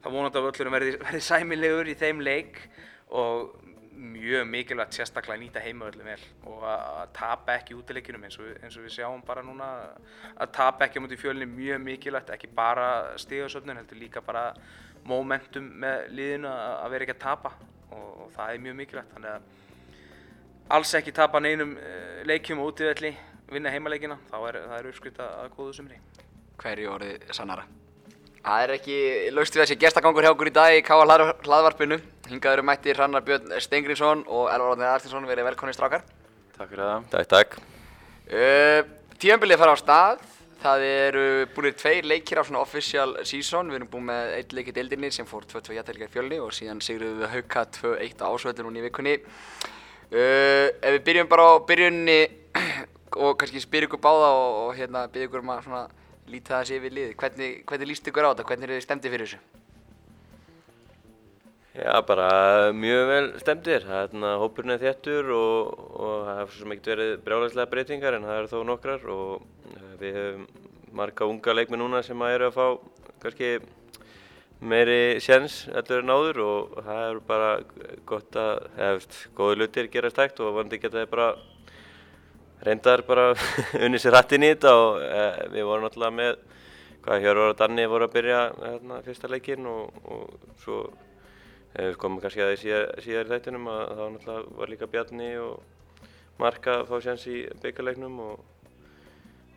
Það vonandi að völlurum verði, (laughs) verði sæmilegur í þeim leik og mjög mikilvægt sérstaklega að nýta heimavöllum vel og að tapa ekki útileikinum eins og, eins og við sjáum bara núna að tapa ekki á mútið fjölni mjög mikilvægt, ekki bara stigasöfnun heldur líka bara momentum með liðinu að vera ekki að tapa og, og það er mjög mikilvægt þannig að alls ekki tapa neinum eh, leikjum og útivelli vinna heimaleikina, þá er það er uppskritt að góðu sumri. Hverju orðið sannara? Það er ekki laust við þessi gestagangur hjá okkur í dag í Káa hlaðvarpinu. Hingað eru mættir Hrannar Björn Stengriðsson og Elvar Árni Artinsson, verið velkonni strákar. Takk fyrir það. Takk, takk. Uh, Tíðanbilið fara á stað. Það eru búinir tveir leikir á svona official season. Við erum búin með eitt leik í deildinni sem fór 2-2 jættelgar í fjölni og síðan sigruðum við Hauka 2-1 á ásvöldu núna í vikunni. Uh, ef við byrjum bara á byrjunni (clears throat) og kannski spyrjum ykkur báða og, og hérna byrjum ykkur um að svona líta það sér við liðið. Hvernig, hvernig líst ykkur á þetta? Hvernig eru þið stemdi fyrir þessu? Já, bara mjög vel stemdir. Hópurinn er þéttur og, og það hefur svo sem ekkert verið brjálæslega breytingar en það eru þó nokkrar og eh, við höfum marga unga leikmenn núna sem að eru að fá kannski meiri sjens heldur en áður og það er bara gott að, eða veist, góði lutir gerast hægt og vandi geta þið bara reyndar bara (laughs) unni sér hattinn í þetta og e, við vorum náttúrulega með hvað Hjörvar og Danni voru að byrja hérna, fyrsta leikinn og, og svo við komum kannski að því síðar, síðar í þættunum að náttúrulega var líka Bjarni og Marka að fá sjans í byggarleiknum og,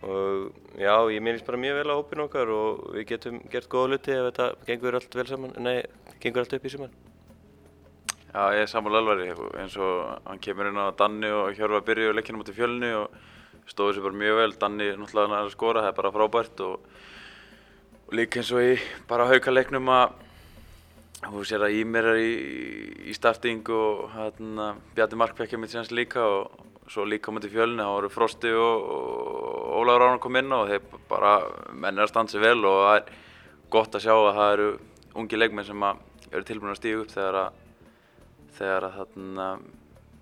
og já, ég minnist bara mjög vel á hópin okkar og við getum gert góða hluti ef þetta gengur allt vel saman, nei, gengur allt upp í suman. Já, ég er sammála alvari eins og hann kemur inn á Danni og Hjörvar byrjuðu leikina mútið fjölni og stóðu sér bara mjög vel. Danni náttúrulega hann er að skora, það er bara frábært og, og líka eins og í bara hauka leiknum að þú sér að Ímir er í, í starting og hérna Bjarni Mark fekk mitt síðans líka og svo líka mútið fjölni, þá voru Frosti og, og Ólafur Ránar kom inn og þeir bara menn er að standa sig vel og það er gott að sjá að það eru ungi leikmenn sem eru tilbúin að stíga upp þegar að þegar að þarna,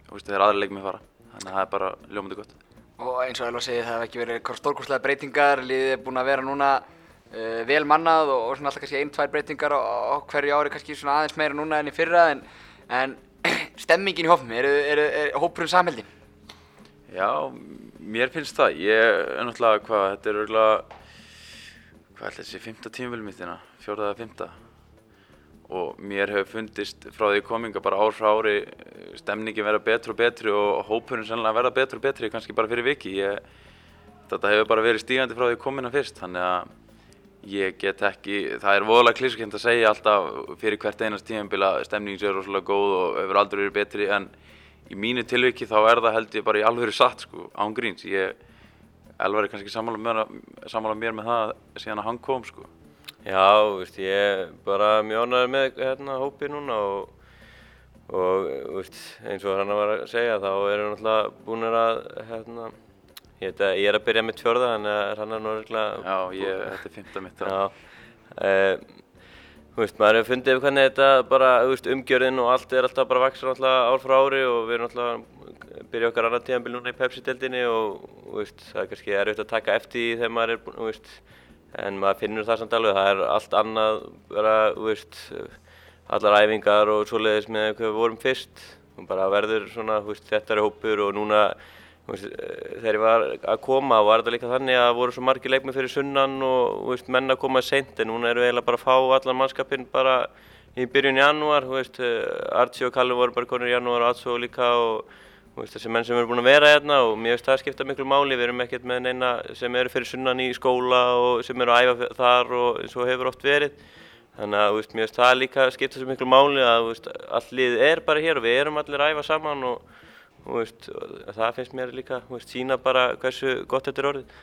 þú veist, þegar aðri leikmið fara. Þannig að það er bara ljómandi gott. Og eins og Elvar segir, það hef ekki verið stórkostlega breytingar, liðið er búin að vera núna uh, vel mannað og, og svona alltaf kannski ein, tvær breytingar á, á hverju ári, kannski svona aðeins meira núna enn í fyrra, en, en (clears throat) stemmingin í hófnum, er, er, er hópurinn samheldin? Já, mér finnst það. Ég er náttúrulega, hvað, þetta er örgulega, hvað ætla þessi, fymta tímafélum mitt hérna, fjóraða eða fymta. og mér hefur fundist frá því kominga bara ár frá ári eh, stemningin verða betri og betri og hópurinn sannlega verða betri og betri kannski bara fyrir viki ég, þetta hefur bara verið stígandi frá því komina fyrst þannig að ég get ekki, það er voðalega klískjönd að segja alltaf fyrir hvert einast tímanbíl að stemningin sé rosalega góð og hefur aldrei verið betri en í mínu tilviki þá er það held ég bara í alvöru satt sko, án gríns. Ég, Elvar er kannski sammála mér með það síðan að hann kom sko. Já, veist, ég er bara ánægður með hérna hópi núna og, og veist, eins og hann var að segja þá erum við náttúrulega búin að hérna, ég, að, ég er að byrja mitt fjörða en hann er náttúrulega Já, ég, þetta er fymta mitt þá. Já, e, þú veist, maður hefur fundið hvernig þetta bara, þú veist, umgjörðin og allt er alltaf bara vaksar náttúrulega ár frá ári og við erum náttúrulega að byrja okkar annar tíðanbíl núna í Pepsi-deldinni og, þú veist, það er kannski erfitt að taka eftir því þegar maður er, þú veist, en maður finnur það samt alveg, það er allt annað bara, þú veist, allar æfingar og svoleiðis með hvað við vorum fyrst. Og bara verður svona, þú veist, þetta er hópur og núna, veist, þegar ég var að koma var þetta líka þannig að voru svo margir leikmið fyrir sunnan og, veist, menn að koma seint en núna erum við eiginlega bara að fá allan mannskapinn bara í byrjun janúar, þú veist, Archie og Callum voru bara konur í janúar og Atso líka og Veist, þessi menn sem eru búin að vera hérna og mér finnst það að skipta miklu máli, við erum ekkert með neina sem eru fyrir sunnan í skóla og sem eru að æfa þar og eins og hefur oft verið. Þannig að veist, mér finnst það líka skipta svo miklu máli að veist, all lið er bara hér og við erum allir að æfa saman og, og það finnst mér líka sína bara hversu gott þetta er orðið.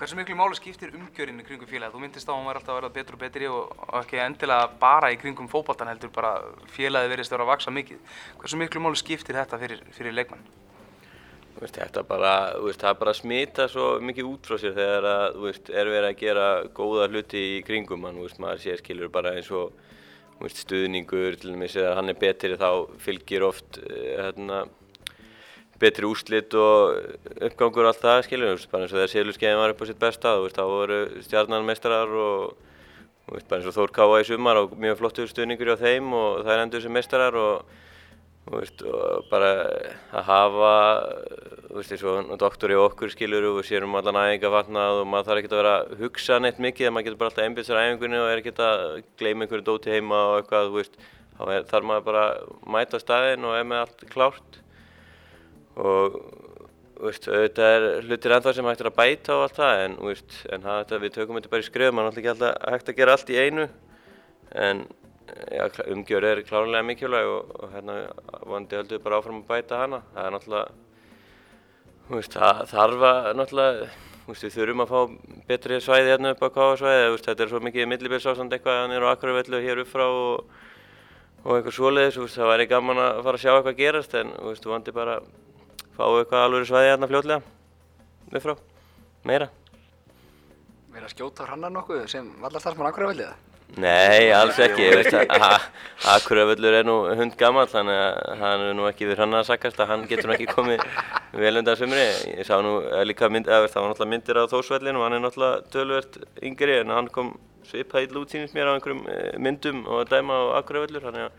Hversu miklu máli skiptir umgjörinn í kringum félagið? Þú myndist á að hann var alltaf að verða betur og betri og, ekki endilega bara í kringum fókbaltan heldur bara félagið verðist að vera að vaksa mikið. Hversu miklu máli skiptir þetta fyrir, fyrir leikmann? Veist, þetta bara, veist, það bara smita svo mikið út frá sér þegar að, veist, er verið að gera góða hluti í kringum hann, maður sé skilur bara eins og stuðningur, til dæmis eða hann er betri þá fylgir oft hérna, betri úrslit og uppgangur og allt það skiljum við, bara eins og þegar Silurskeiðin var upp á sitt besta, veist, þá voru stjarnanmeistarar og, veist, bara eins og Þór Káa í sumar og mjög flottur stuðningur á þeim og það er endur sem meistarar og, veist, bara að hafa, veist, eins og doktor í okkur skiljur og við séum allan æfinga vatnað og maður þarf ekki að vera að hugsa neitt mikið, maður getur bara alltaf einbjöðs á æfingunni og er ekki að gleyma einhverju dóti heima og eitthvað, veist, þá þarf maður bara að mæta staðinn og er með allt klárt. Og auðvitað er hlutir ennþá sem hægt er að bæta og allt það en, en það, við tökum þetta bara í skröðum, maður er alltaf ekki alltaf hægt að gera allt í einu en ja, umgjör er klárlega mikilvæg og, og hérna vonandi höldum við bara áfram að bæta hana. Það er náttúrulega veist, það þarf að náttúrulega veist, við þurfum að fá betri svæði hérna upp á káasvæði þetta er svo mikið millibilsástand eitthvað hann er á Akurvellu hér upp frá og, og eitthvað svoleiðis, það væri gaman að fara að sjá eitthvað gerast en vonandi bara við eitthvað alveg svæði hérna fljótlega við frá, meira Verða að skjóta hrannar nokkuð sem vallar þar sem hann akkur að velja það? Nei, alls ekki, ég veist að Akuravöllur er nú hund gammal þannig að hann er nú ekki við hrannar að sakast að hann getur nú ekki komið vel undan sömri ég sá nú líka mynd, það var náttúrulega myndir á Þórsvellinu og hann er náttúrulega tölvert yngri en hann kom svipað í lútsýnist mér á einhverjum myndum og dæma á Akuravöllur þannig að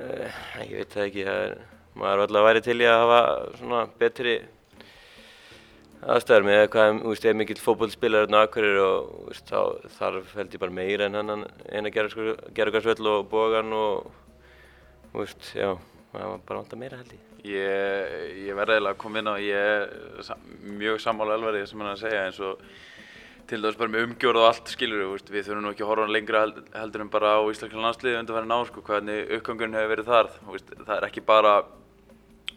uh, ég veit það ekki, er maður alltaf væri til í að hafa svona betri aðstæður með hvað, þú veist, ef mikill fókbólspilar er nákvæmur og veist, þá þarf held ég bara meira en hann eina gerðugarsvöll og bógan og, þú veist, já, það var bara alltaf meira held ég. Ég, ég verði eiginlega að koma inn á, ég er mjög sammála alverðið sem hann að segja eins og til dæmis bara með umgjörð og allt skilur við, við þurfum nú ekki að horfa lengra heldur en bara á Íslandslega landsliði undan verið ná, sko, hvernig uppgangurinn hefur verið þar, veist, það er ekki bara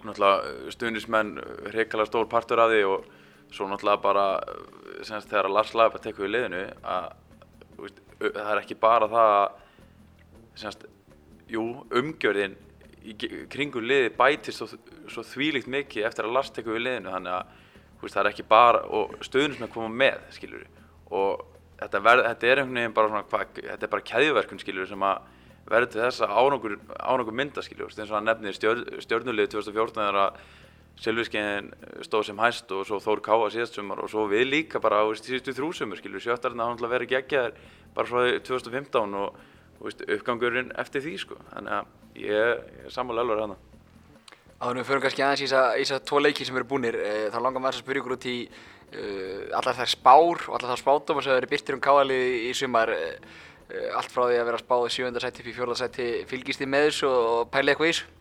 náttúrulega stuðnismenn hreikalega stór partur af því og svo náttúrulega bara semst þegar Lars Lager tekur við liðinu að veist, það er ekki bara það að semst, jú, umgjörðin í kringu liði bætist svo, svo þvílíkt mikið eftir að Lars tekur við liðinu þannig að veist, það er ekki bara, og stuðnismenn koma með, skiljur og þetta, verð, þetta er einhvern veginn bara svona, hva, þetta er bara keðjuverkun, skiljur sem að verður til þess að árangur mynda skiljur, eins og hann nefnir stjórn, stjórnulið 2014 þegar að Silvískeiðin stóð sem hæst og svo Þór Káa síðast sumar og svo við líka bara á síðustu þrjúsumur skiljur, sjöttarinn að hann verið geggjaðir bara frá 2015 og, og veist, uppgangurinn eftir því sko, þannig að ég, ég er sammála alveg hana. Áður við förum kannski aðeins í þess að tvo leiki sem eru búnir, e, þá langar maður að spyrja ykkur út í uh, allar þær spár og allar þær spátum sem eru byrtir um káalið í sumar. E, Eh, Allt frá því að vera spáð í fjórða sæti fylgist þið með þessu og pælið eitthvað í þessu?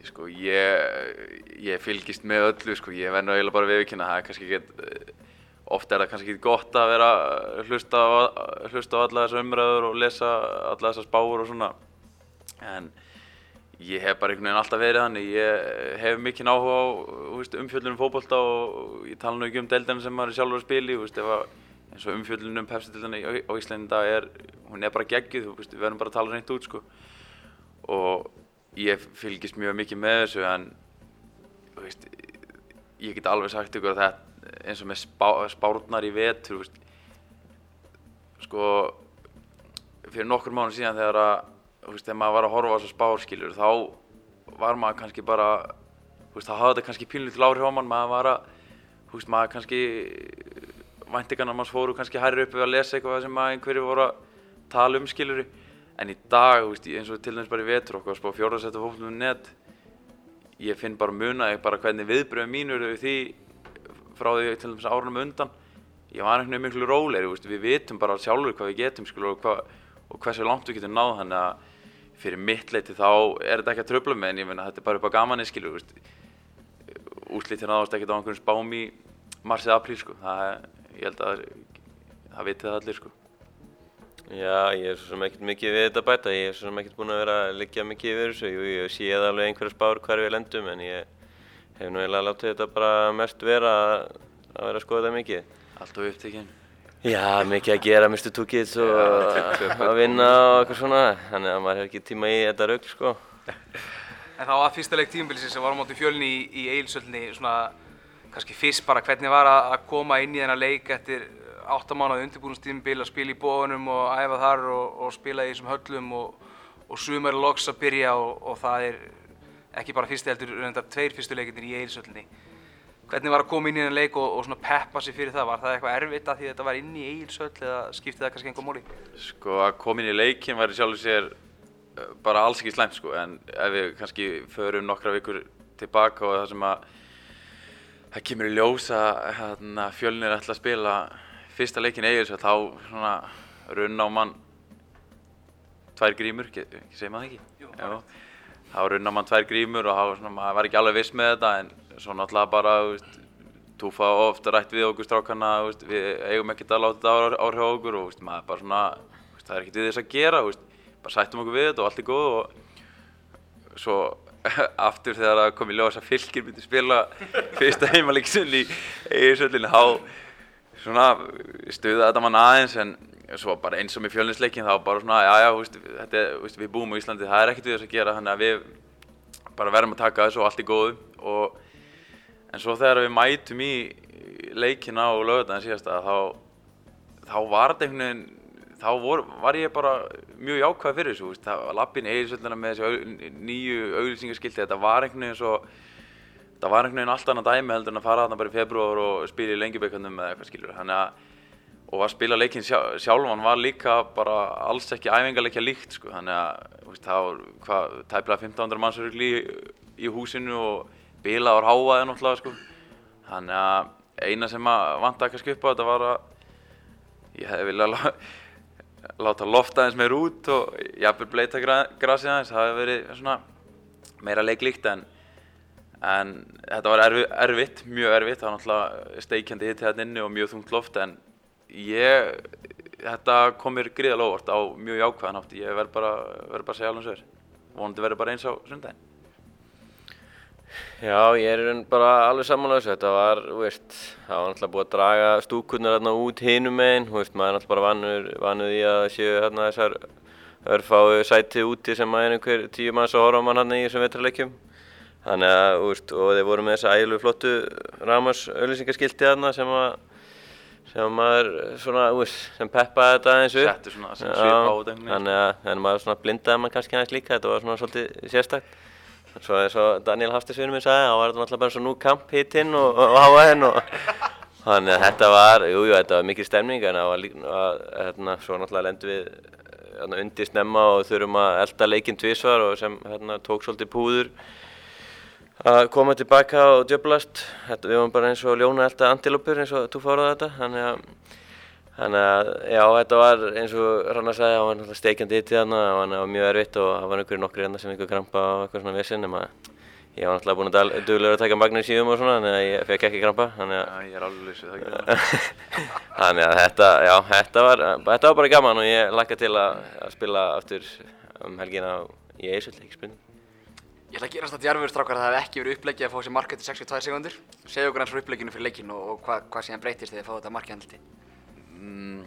Sko, ég, ég fylgist með öllu, sko, ég verð nú eiginlega bara viðkynna, það er kannski ekki, oft er það kannski ekki gott að vera hlusta á, hlusta á alla þessar umræður og lesa alla þessar spáur og svona, en ég hef bara einhvern veginn alltaf verið þannig, ég hef mikinn áhuga á veist, umfjöllunum fótbolta og ég tala nú ekki um deildina sem maður er sjálfur að spila í, veist, að eins og umfjöllunum Pepsi-deildina á, Íslandi í dag er, hún er bara geggjuð, þú veist, við verðum bara að tala reynd út, sko, og ég fylgist mjög mikið með þessu en veist, ég get alveg sagt ykkur að þetta eins og með spá, spárnar í vetur veist, sko fyrir nokkur mánu síðan þegar að veist, þegar maður var að horfa á þessu spárskilur þá var maður kannski bara þá hafði þetta kannski pínlítið til áhrif á mann maður var að, maður kannski væntingarnar manns fóru kannski hærri upp við að lesa eitthvað sem að einhverju voru að tala um skiluru en í dag, veist, eins og til dæmis bara í vetur okkur að spá fjórðarsættu fólknum net ég finn bara muna ég bara hvernig viðbröðum mín eru því frá því til dæmis árunum undan. Ég var einhvern veginn miklu rólegri, þú veist, við vitum bara sjálfur hvað við getum skilur, og, hvað, og hversu langt við getum náð þannig að fyrir mitt leiti þá er þetta ekki að tröfla með en ég meina þetta er bara upp á gamanni útlítið náðast ekkert á einhverjum spám í marsið apríl sko, það ég held að það vitið allir sko Já, ég er svo sem ekkert mikið við þetta að bæta, ég er svo sem ekkert búinn að vera að liggja mikið yfir þessu, jú, ég séð alveg einhverja spár hvar við lendum en ég hef nú eiginlega látið þetta bara mest vera að vera að skoða þetta mikið. alltaf upptekinn Já, mikið að gera. Two Kids og að vinna og eitthvað svona, þannig að maður hefur ekki tíma í þetta raugl, sko. En þá að fyrsta leik tímabilisins sem var á móti fjölni í, í Eilsölni, svona kannski fyrst bara hvernig var að, að koma inn í þennan leik eftir áttamánaði undirbúinstímabil að spila í bóðunum og æfa þar og, og spila í þessum höllum og, og sumar loks að byrja og, og það er ekki bara fyrsti heldur, reyndar tveir fyrstu leikindir í Eilsölni. Hvernig var að koma inn í þennan leik og, svona peppa sig fyrir það? Var það eitthvað erfitt að því þetta var inn í Eilsöll eða skipti það kannski einhver móli? Sko að koma inn í leikinn væri sjálfur sér uh, bara alls ekki slæmt sko en ef við kannski förum nokkra vikur tilbaka og það sem að það kemur í ljós að hérna, fjölnir ætla að spila fyrsta leikinn eigin þá svona runna á mann tvær grímur, segir maður ekki? Jú, Já, þá runna mann tvær grímur og þá svona, maður var ekki alveg viss með þetta en svo náttúrulega bara, túfa ofta rætt við okkur strákana, veist, við eigum ekkert að láta þetta áhrif á okkur og veist, maður bara svona, veist, það er ekkert við þess að gera, bara sættum okkur við þetta og allt er góð og svo (laughs) aftur þegar það kom í ljós að fylgir myndi spila fyrsta heimaleiksinn í eiginsöllinu, þá svona stuða þetta mann aðeins en svo bara eins og með fjölninsleikin þá bara svona, já já, veist, þetta, er, veist, við búum á Íslandi, það er ekkert við þess að gera, þannig að við bara verðum að taka þessu og allt í góðu. Og en svo þegar við mætum í leikina og lögðan síðasta þá, þá var þetta einhvern veginn þá vor, var ég bara mjög jákvæð fyrir þessu, veist, það var lappin eiginsöllina með þessi au, nýju auglýsingaskilti, þetta var einhvern veginn svo þetta var einhvern veginn allt annað dæmi heldur en að fara þarna bara í februar og spila í lengjubökkandum eða eitthvað skilur, þannig að og að spila leikinn sjá, sjálfan var líka bara alls ekki æfingarleikja líkt sko, þannig að það var hvað, tæplega 1500 manns örugli í, í húsinu og bilaður háaði náttúrulega sko, þannig að eina sem að vantaði kannski upp á þetta var að ég hefði viljað lá, láta lofta aðeins meir út og jafnvel bleita gra, grasið aðeins, það hefði verið svona meira leiklíkt en en þetta var erfi, erfitt, mjög erfitt, það var náttúrulega steikjandi hitt hérna inni og mjög þungt loft en ég, þetta kom mér gríðalega óvart á mjög jákvæðan átt, ég verð bara, verð bara að segja alveg sér, vonandi verður bara eins á sundaginn. Já, ég er bara alveg samanlega þessu, þetta var, þú veist, það var náttúrulega búið að draga stúkurnar hérna út hinum meginn, þú veist, maður er náttúrulega bara vanur, vanur í að séu hérna þessar örfáu sæti úti sem að er einhver tíu manns að horfa á mann hérna í þessum vetraleikjum. Þannig að, veist, og þeir voru með þessa ægilu flottu Ramos auðlýsingaskilti hérna sem að, sem maður svona, veist, sem peppaði þetta aðeins upp. Settu svona sem svip á þetta einhvern veginn. Þannig að, maður svona blindaði maður kannski aðeins líka, þetta var svona svolítið sérstakt. Svo eins og Daniel Haftisvinur minn sagði, þá var þetta náttúrulega bara svo nú kamp hittinn og, og háaðinn og (laughs) þannig að þetta var, jú, jú, þetta var mikil stemning en það var líka, að, hérna, svo náttúrulega lendum við hérna, undir snemma og þurfum að elda leikinn tvísvar og sem hérna, tók svolítið púður að koma tilbaka og djöblast. Við varum bara eins og ljóna elda antilopur eins og þú fóruð þetta, þannig að Þannig að, já, þetta var eins og Rannar sagði, það var náttúrulega steikjandi hitti þarna og hann var mjög erfitt og það var einhverju nokkri hérna sem einhver krampa og eitthvað svona vissin nema ég var náttúrulega búinn að duglega að taka magnesíum og svona þannig að ég fekk ekki krampa þannig að, Já, ég er alveg lausið, það (laughs) ekki þannig að þetta, já, þetta var, þetta var bara gaman og ég lakka til að, að spila aftur um helgina í Eisull, ekki spurning. Ég ætla að gerast þetta djarfur strákar að það hef ekki verið upplegið að fá sér mark eftir 62 sekundur. Segðu okkur eins frá uppleginu fyrir leikinn og, og hvað hva síðan breytist þegar þið fáðu þetta mark í handliti. Mm,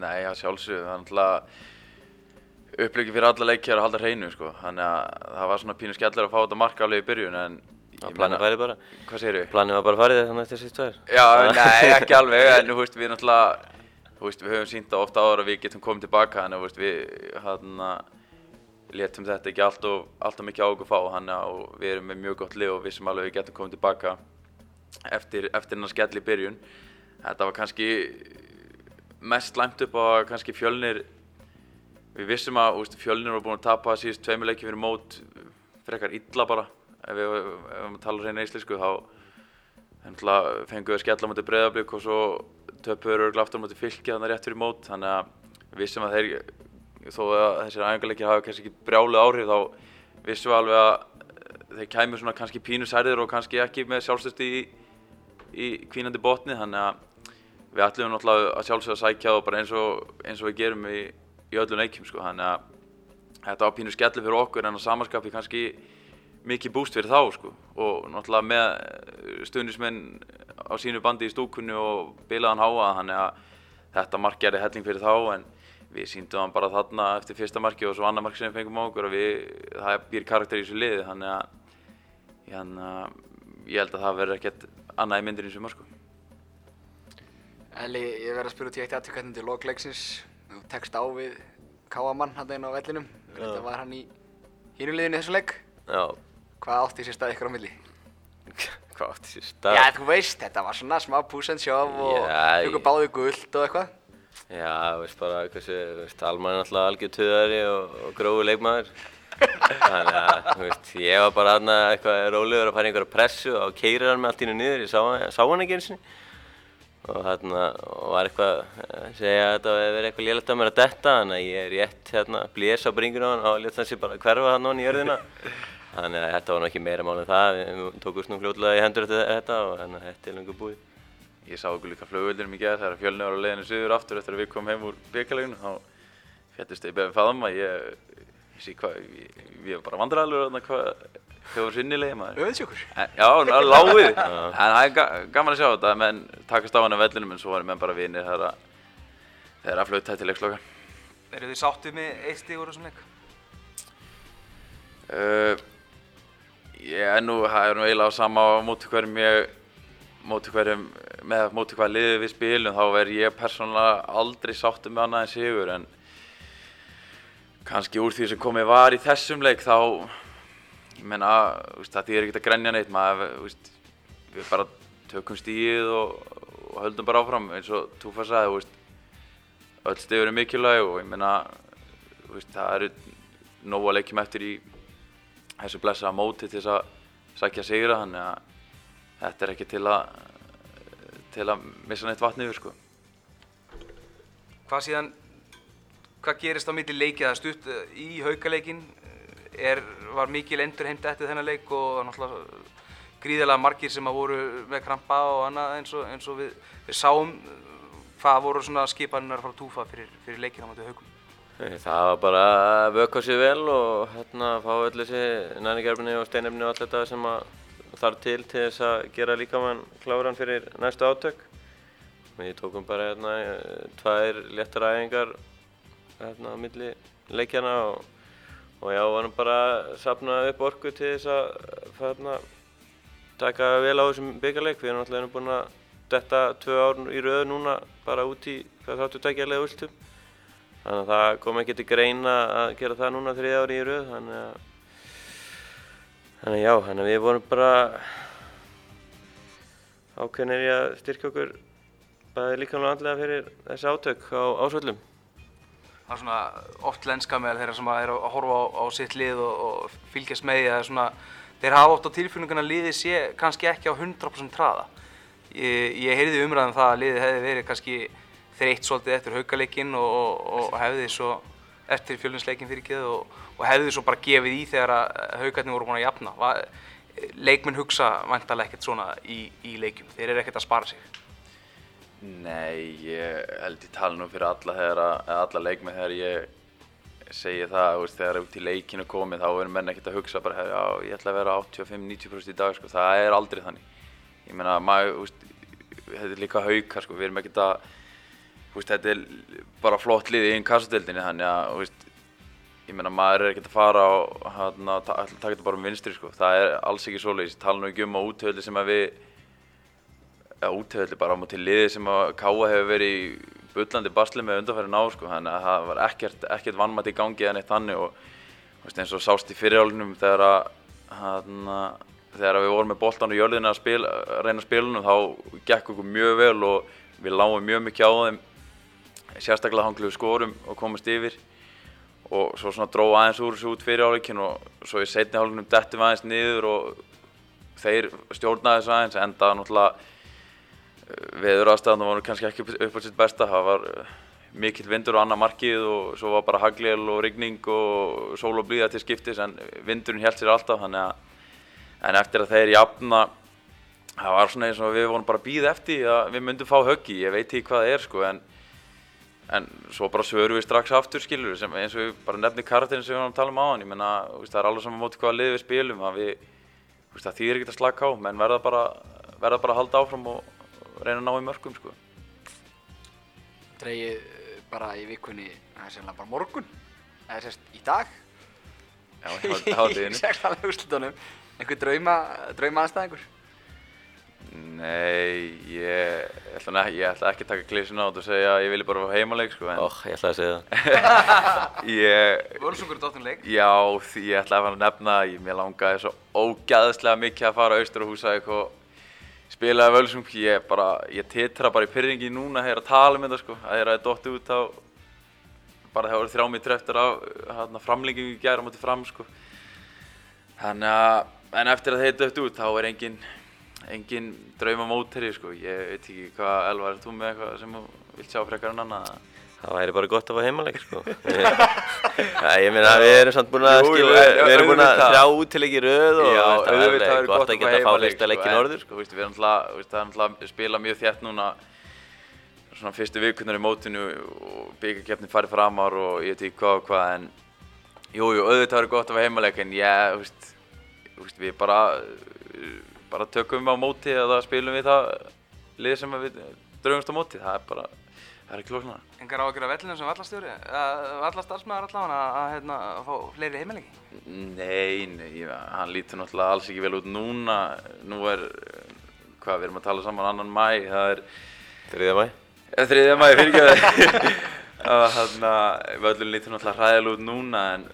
nei, að sjálfsögðu, það er náttúrulega upplöki fyrir alla leikjar að halda hreinu, sko. Þannig að það var svona pínu skellur að fá þetta mark alveg í byrjun, en Já, planið farið bara. Hvað segir við? Planið var bara farið þannig eftir síst tvær. Já, nei, ekki (laughs) alveg, en þú veist, við náttúrulega, þú veist, við höfum sínt það ofta áður að við getum komið tilbaka, að, þú veist, við, hann letum þetta ekki alltaf, alltaf mikið á okkur fá, hann og við erum með mjög gott lið og vissum alveg að við getum komið tilbaka eftir, eftir hennar skell í byrjun. Þetta var kannski mest slæmt upp á að kannski fjölnir, við vissum að, veist, fjölnir var búin að tapa síðust tveimur leikið fyrir mót frekar illa bara, ef við, ef við tala reyna íslensku, þá fengum við skella mútið breyðablík og svo töpuður örgla aftur mútið fylki þannig rétt fyrir mót þannig að við vissum að þeir, þó að þessir æfingarleikir hafa kannski ekki brjálu áhrif þá vissum við alveg að þeir kæmur svona kannski pínu særðir og kannski ekki með sjálfstöðst í, í kvínandi botni. Þannig að við ætlum náttúrulega að sjálfsögða að sækja það bara eins og, eins og við gerum í, í öllum leikjum sko. Þannig að þetta var pínu skellu fyrir okkur en á samanskapi kannski mikið búst fyrir þá sko. Og náttúrulega með stundismenn á sínu bandi í stúkunni og bilaðan háa þannig að þetta mark gerði helling fyrir þá en við síndum hann bara þarna eftir fyrsta marki og svo annar mark sem við fengum á okkur og við, það býr karakter í þessu liði þannig að hérna, ég held að það verður ekkert annað í myndinni sem sko. Eli, ég verði að spyrja út í eitt aðtökkarnir til lokleiksins. Þú tekst á við Káamann hann einn á vellinum. Þetta var hann í hínuliðinu í þessu leik. Já, Hvað átti sér stað ykkur á milli? (laughs) hvað átti sér stað? Já, þú veist, þetta var svona smá shove og ykkur báði gullt og eitthvað. Já, þú veist bara, þú veist, Alman er náttúrulega algjör töðari og, og grófu leikmaður. Þannig að, þú veist, ég var bara aðna eitthvað rólegur að fara í einhverja pressu og keirir hann með allt í hennu niður, ég sá, sá hann ekki eins og og þarna og var eitthvað að segja að þetta hefði verið eitthvað lélægt að mér að detta þannig að ég er rétt hérna blés á bringun á hann og létt þessi bara hverfa hann á hann í jörðina. Þannig að þetta var nú ekki meira mál en það við tókum snú fljótlega í hendur þetta og þannig að þetta er lengur búið Ég sá okkur líka flugvöldinum í gerð þegar fjölni var á leiðinu suður aftur eftir að við komum heim úr byggaleginu þá fættist ég beðið faðma ég, ég sé hvað, ég var bara vandræðalur þarna hvað hvað var sinnilega maður Öðsjókur. Já, ná- lágið, (laughs) en það er ga gaman að sjá þetta, menn takast á hann af vellinum en svo varum menn bara vinir þegar að þegar að flauta til leiksloka. Eru þið sáttið með eitt stíg úr þessum leik? Uh, ég er nú, það er nú eiginlega á sama á móti hverjum ég, móti hverjum, með móti hvað liðið við spilum, þá er ég persónulega aldrei sáttur með annað en sigur, en kannski úr því sem komið var í þessum leik, þá, ég veist, það þýðir ekkert að grenja neitt, maður, veist, við bara tökum stíið og, og höldum bara áfram, eins og Túfa sagði, öll stíð eru mikilvæg og ég veist, það eru nóg að leikjum eftir í þessu blessaða móti til þess að sækja sigra þannig að þetta er ekki til að til að missa neitt vatni yfir sko. Hvað síðan, hvað gerist á milli leikið það stutt eh, í haukaleikin? Er, var mikil endur heimta eftir þennan leik og náttúrulega gríðarlega margir sem að voru með krampa og annað eins og, eins og við, við sáum eh, hvað voru svona skipaninnar frá túfa fyrir, fyrir leikin á móti haukum. Það var bara að vöka sér vel og hérna fá öll þessi næringarefni og steinefni og allt þetta sem að þarf til til þess að gera líkamann kláran fyrir næstu átök. Við tókum bara hérna tvær léttar æfingar hérna á milli leikjana og, og já, varum bara að safna upp orku til þess að hérna, taka vel á þessum byggarleik. Við erum alltaf búin að detta tvö ár í röðu núna bara út í hvað þáttu tækjarlega viltum. Þannig að það kom ekki til greina að gera það núna þriði ári í rauð, þannig já, þannig við vorum bara ákveðnir í að styrkja okkur bæði líkamlega andlega fyrir þessi átök á ásvöllum. Það er svona oft lenska meðal þeirra sem er að horfa á, á sitt lið og, og fylgjast með því að svona, þeir hafa oft á tilfinninguna að liðið sé kannski ekki á 100% traða. Ég, ég heyrði umræðum það að liðið hefði verið kannski þreytt svolítið eftir haukaleikinn og, og, og hefði svo eftir fjölunsleikin fyrir geðu og, og hefði svo bara gefið í þegar að haukarnir voru búin að jafna. Va, leikmenn hugsa vantarlega ekkert svona í, í leikjum, þeir eru ekkert að spara sig. Nei, ég held tala nú fyrir alla eða alla leikmenn þegar ég segi það, veist, þegar út í leikinu komið þá verður menn ekkert að hugsa bara, já, ég ætla að vera 85-90% í dag, sko, það er aldrei þannig. Ég meina, maður, þetta er líka haukar, sko, við erum ekkert að, veist, þetta er bara flott lið í einn kassadeildinni, þannig að, veist, ég meina, maður er ekkert að fara og hérna, taka þetta bara um vinstri, sko, það er alls ekki svoleiðis, ég tala nú ekki um á útöðli sem að við ja, útöðli bara á móti liði sem að Káa hefur verið í bullandi basli með undanfæri ná sko, þannig að það var ekkert, ekkert vannmætt í gangi en eitt þannig og veist, eins og sást í fyrirálunum þegar að hana, þegar við vorum með boltan og jörðina að, spil, að reyna spilunum þá gekk okkur mjög vel og við lágum mjög mikið á þeim. Sérstaklega hangluðu skorum og komast yfir og svo svona dró aðeins úr þessu út fyriráleikin og svo í setni hálfunum dettum aðeins niður og þeir stjórnaði þessu aðeins enda náttúrulega veður aðstæðan voru kannski ekki upp á sitt besta. Það var eh, mikill vindur á annað markið og svo var bara haglél og rigning og sól og blíða til skiptis en vindurinn held sér alltaf þannig að en eftir að þeir jafna það var svona eins og við vorum bara að býða eftir að við myndum fá höggi, ég veit ekki hvað það er sko en en svo bara svörum við strax aftur skilur sem eins og við bara nefnum karakterin sem við varum að tala um á hann ég menna það er alveg saman móti hvaða lið við spilum að við það þýðir ekkert að slaka á menn verða bara, verða bara að halda áfram og reyna að ná í mörgum sko. Dreigið eh, bara í vikunni, það er sérlega bara morgun, eða sérst í dag. Já, í hátteginu. (laughs) Í sérlega úrslutunum. Einhver drauma, drauma aðstæðingur? Nei, ég ætla, ég ætla ekki að taka klísuna át og segja að ég vilja bara fá heimaleik sko. Óh, ég ætla að segja það. (laughs) ég, Völsungur dóttunleik? Já, því ég ætla að fara að nefna að ég mér langaði svo ógæðslega mikið að fara austur á húsæk og spilaði völsung, ég bara, ég titra bara í pyrringi núna að heyra að tala um þetta sko, að heyra að það dotti út á, bara það voru þrjá mítur eftir á hérna, framlengingu í gæra á móti fram sko. Þannig að, en eftir að þetta dotti út, þá er engin, engin drauma móteri sko, ég veit ekki hvað, Elvar, er þú með eitthvað sem þú vilt sjá frekar en annað? Það væri bara gott að fá heimaleik sko. (laughs) ja, ég meina við erum samt búin að skilja, við erum búin að þrjá útileiki röð og Já, það er gott gott að geta að fá heimaleik, fyrsta leik í sko. Sko, við erum alltaf, að spila mjög þétt núna svona fyrstu vikurnar í mótinu og byggjarkeppnin farið framar og ég veit ekki hvað og hvað en jú, jú, auðvitað er gott að fá heimaleik en ég, þú veist, við bara bara tökum við á móti eða spilum við það lið sem við draugumst á móti, það er bara það er ekki lóknar. Engar áhyggjur af vellinu sem vallastjóri, valla starfsmæður allavega að, að, hérna, að fá fleiri heimilegi? Nei, nei, hann lítur náttúrulega alls ekki vel út núna. Nú er, hvað, við erum að tala saman annan mæ, það er Þriðja mæ. eh, þriðja mæ, fyrirgjöðu. Þannig (laughs) að völlun lítur náttúrulega hræðilega út núna en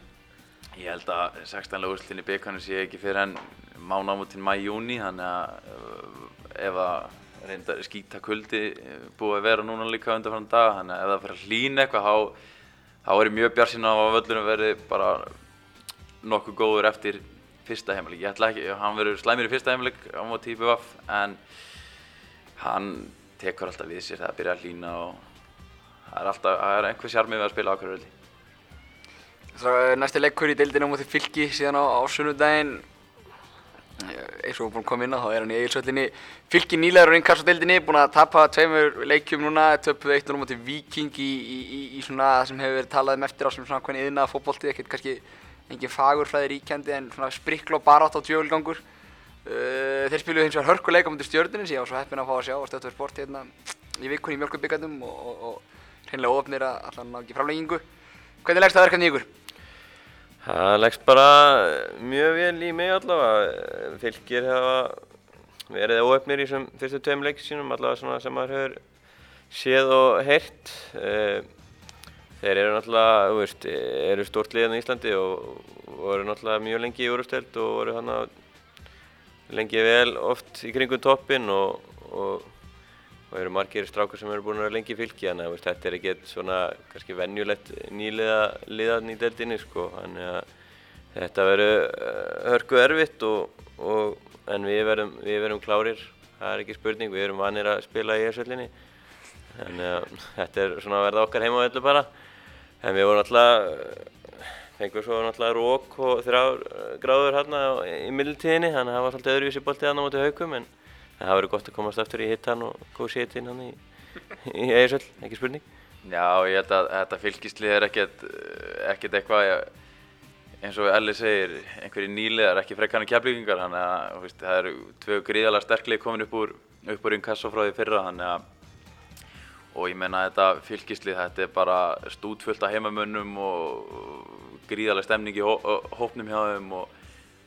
ég held að 16. úrslutin í byggarnu sé ekki fyrir enn mánámutinn mæ-júni þannig að eh, ef að reynda skýta kuldi eh, búið að vera núna líka undan frá dag þannig að ef það fyrir að hlýna eitthvað þá, er ég mjög bjart sína á að völlunum verði bara nokkuð góður eftir fyrsta heimalik. Ég ætla ekki, hann verður slæmur í fyrsta heimalik á móti IBVF en hann tekur alltaf við sér það byrja að hlýna og það er alltaf, það er einhver sjarmið við að spila ákveðuröldi. Er næsti leikur í deildinu á móti fylki síðan á, á sunnudaginn. Eins og búin að koma inn á þá er hann í eigilsvöllinni fylki nýlegar og innkast á deildinni búin að tapa tveimur leikjum núna töpuðu 1-0 á móti Viking í, í, í, í svona það sem hefur verið talað um eftir á sem svona hvernig yðna fótbolti ekkert kannski engin fagurfræði ríkjandi en svona sprikl og barátt á djögulgangur uh, þeir spiluðu hins vegar hörkuleika mútið stjórnunins ég var svo heppinn að fá að sjá á stöðtöður sport hérna í vikunni í mjölkubyggandum og, og, og hreinlega ofnir að allan ná ekki framleggingu hvernig leggst það verkefni ykkur? Það leggst bara mjög vel í mig allavega. Fylgir hafa verið óöfnir í þessum fyrstu tveim leikir sínum, allavega svona sem maður hefur séð og heyrt. Eh, Þeir eru náttúrulega, þú veist, eru stórt liðan í Íslandi og voru náttúrulega mjög lengi í úrsteld og voru hann lengi vel oft í kringum toppinn og, og, og eru margir strákar sem eru búin að vera lengi í fylki þannig að þetta er ekkert svona kannski venjulegt nýliða liðan í deildinni sko. Þannig að þetta verður uh, hörku erfitt og, og en við verðum, við verðum klárir. Það er ekki spurning, við erum vanir að spila í ersöllinni Þannig að þetta er svona að verða okkar heimavellu bara. En við vorum alltaf, fengum svo náttúrulega rók og þrjár eh, gráður hérna í mildtíðinni, þannig að það var svolítið öðruvísi boltið hann á móti haukum, en það verið gott að komast aftur í hittan og góð sétin hann í, í Eirsöld, ekki spurning. Já, ég held að þetta fylgislið er ekkert, ekkert eitthvað eins og Elli segir, einhverjir nýliðar, ekki frekkanir keflingingar, þannig að veist, það eru tvö gríðalega sterklið komin upp úr, upp úr Inkasso frá því fyrra, þannig að og ég menna þetta fylgislið, þetta er bara stútfullt af heimamönnum og gríðalega stemning í hó, hópnum hjá þeim og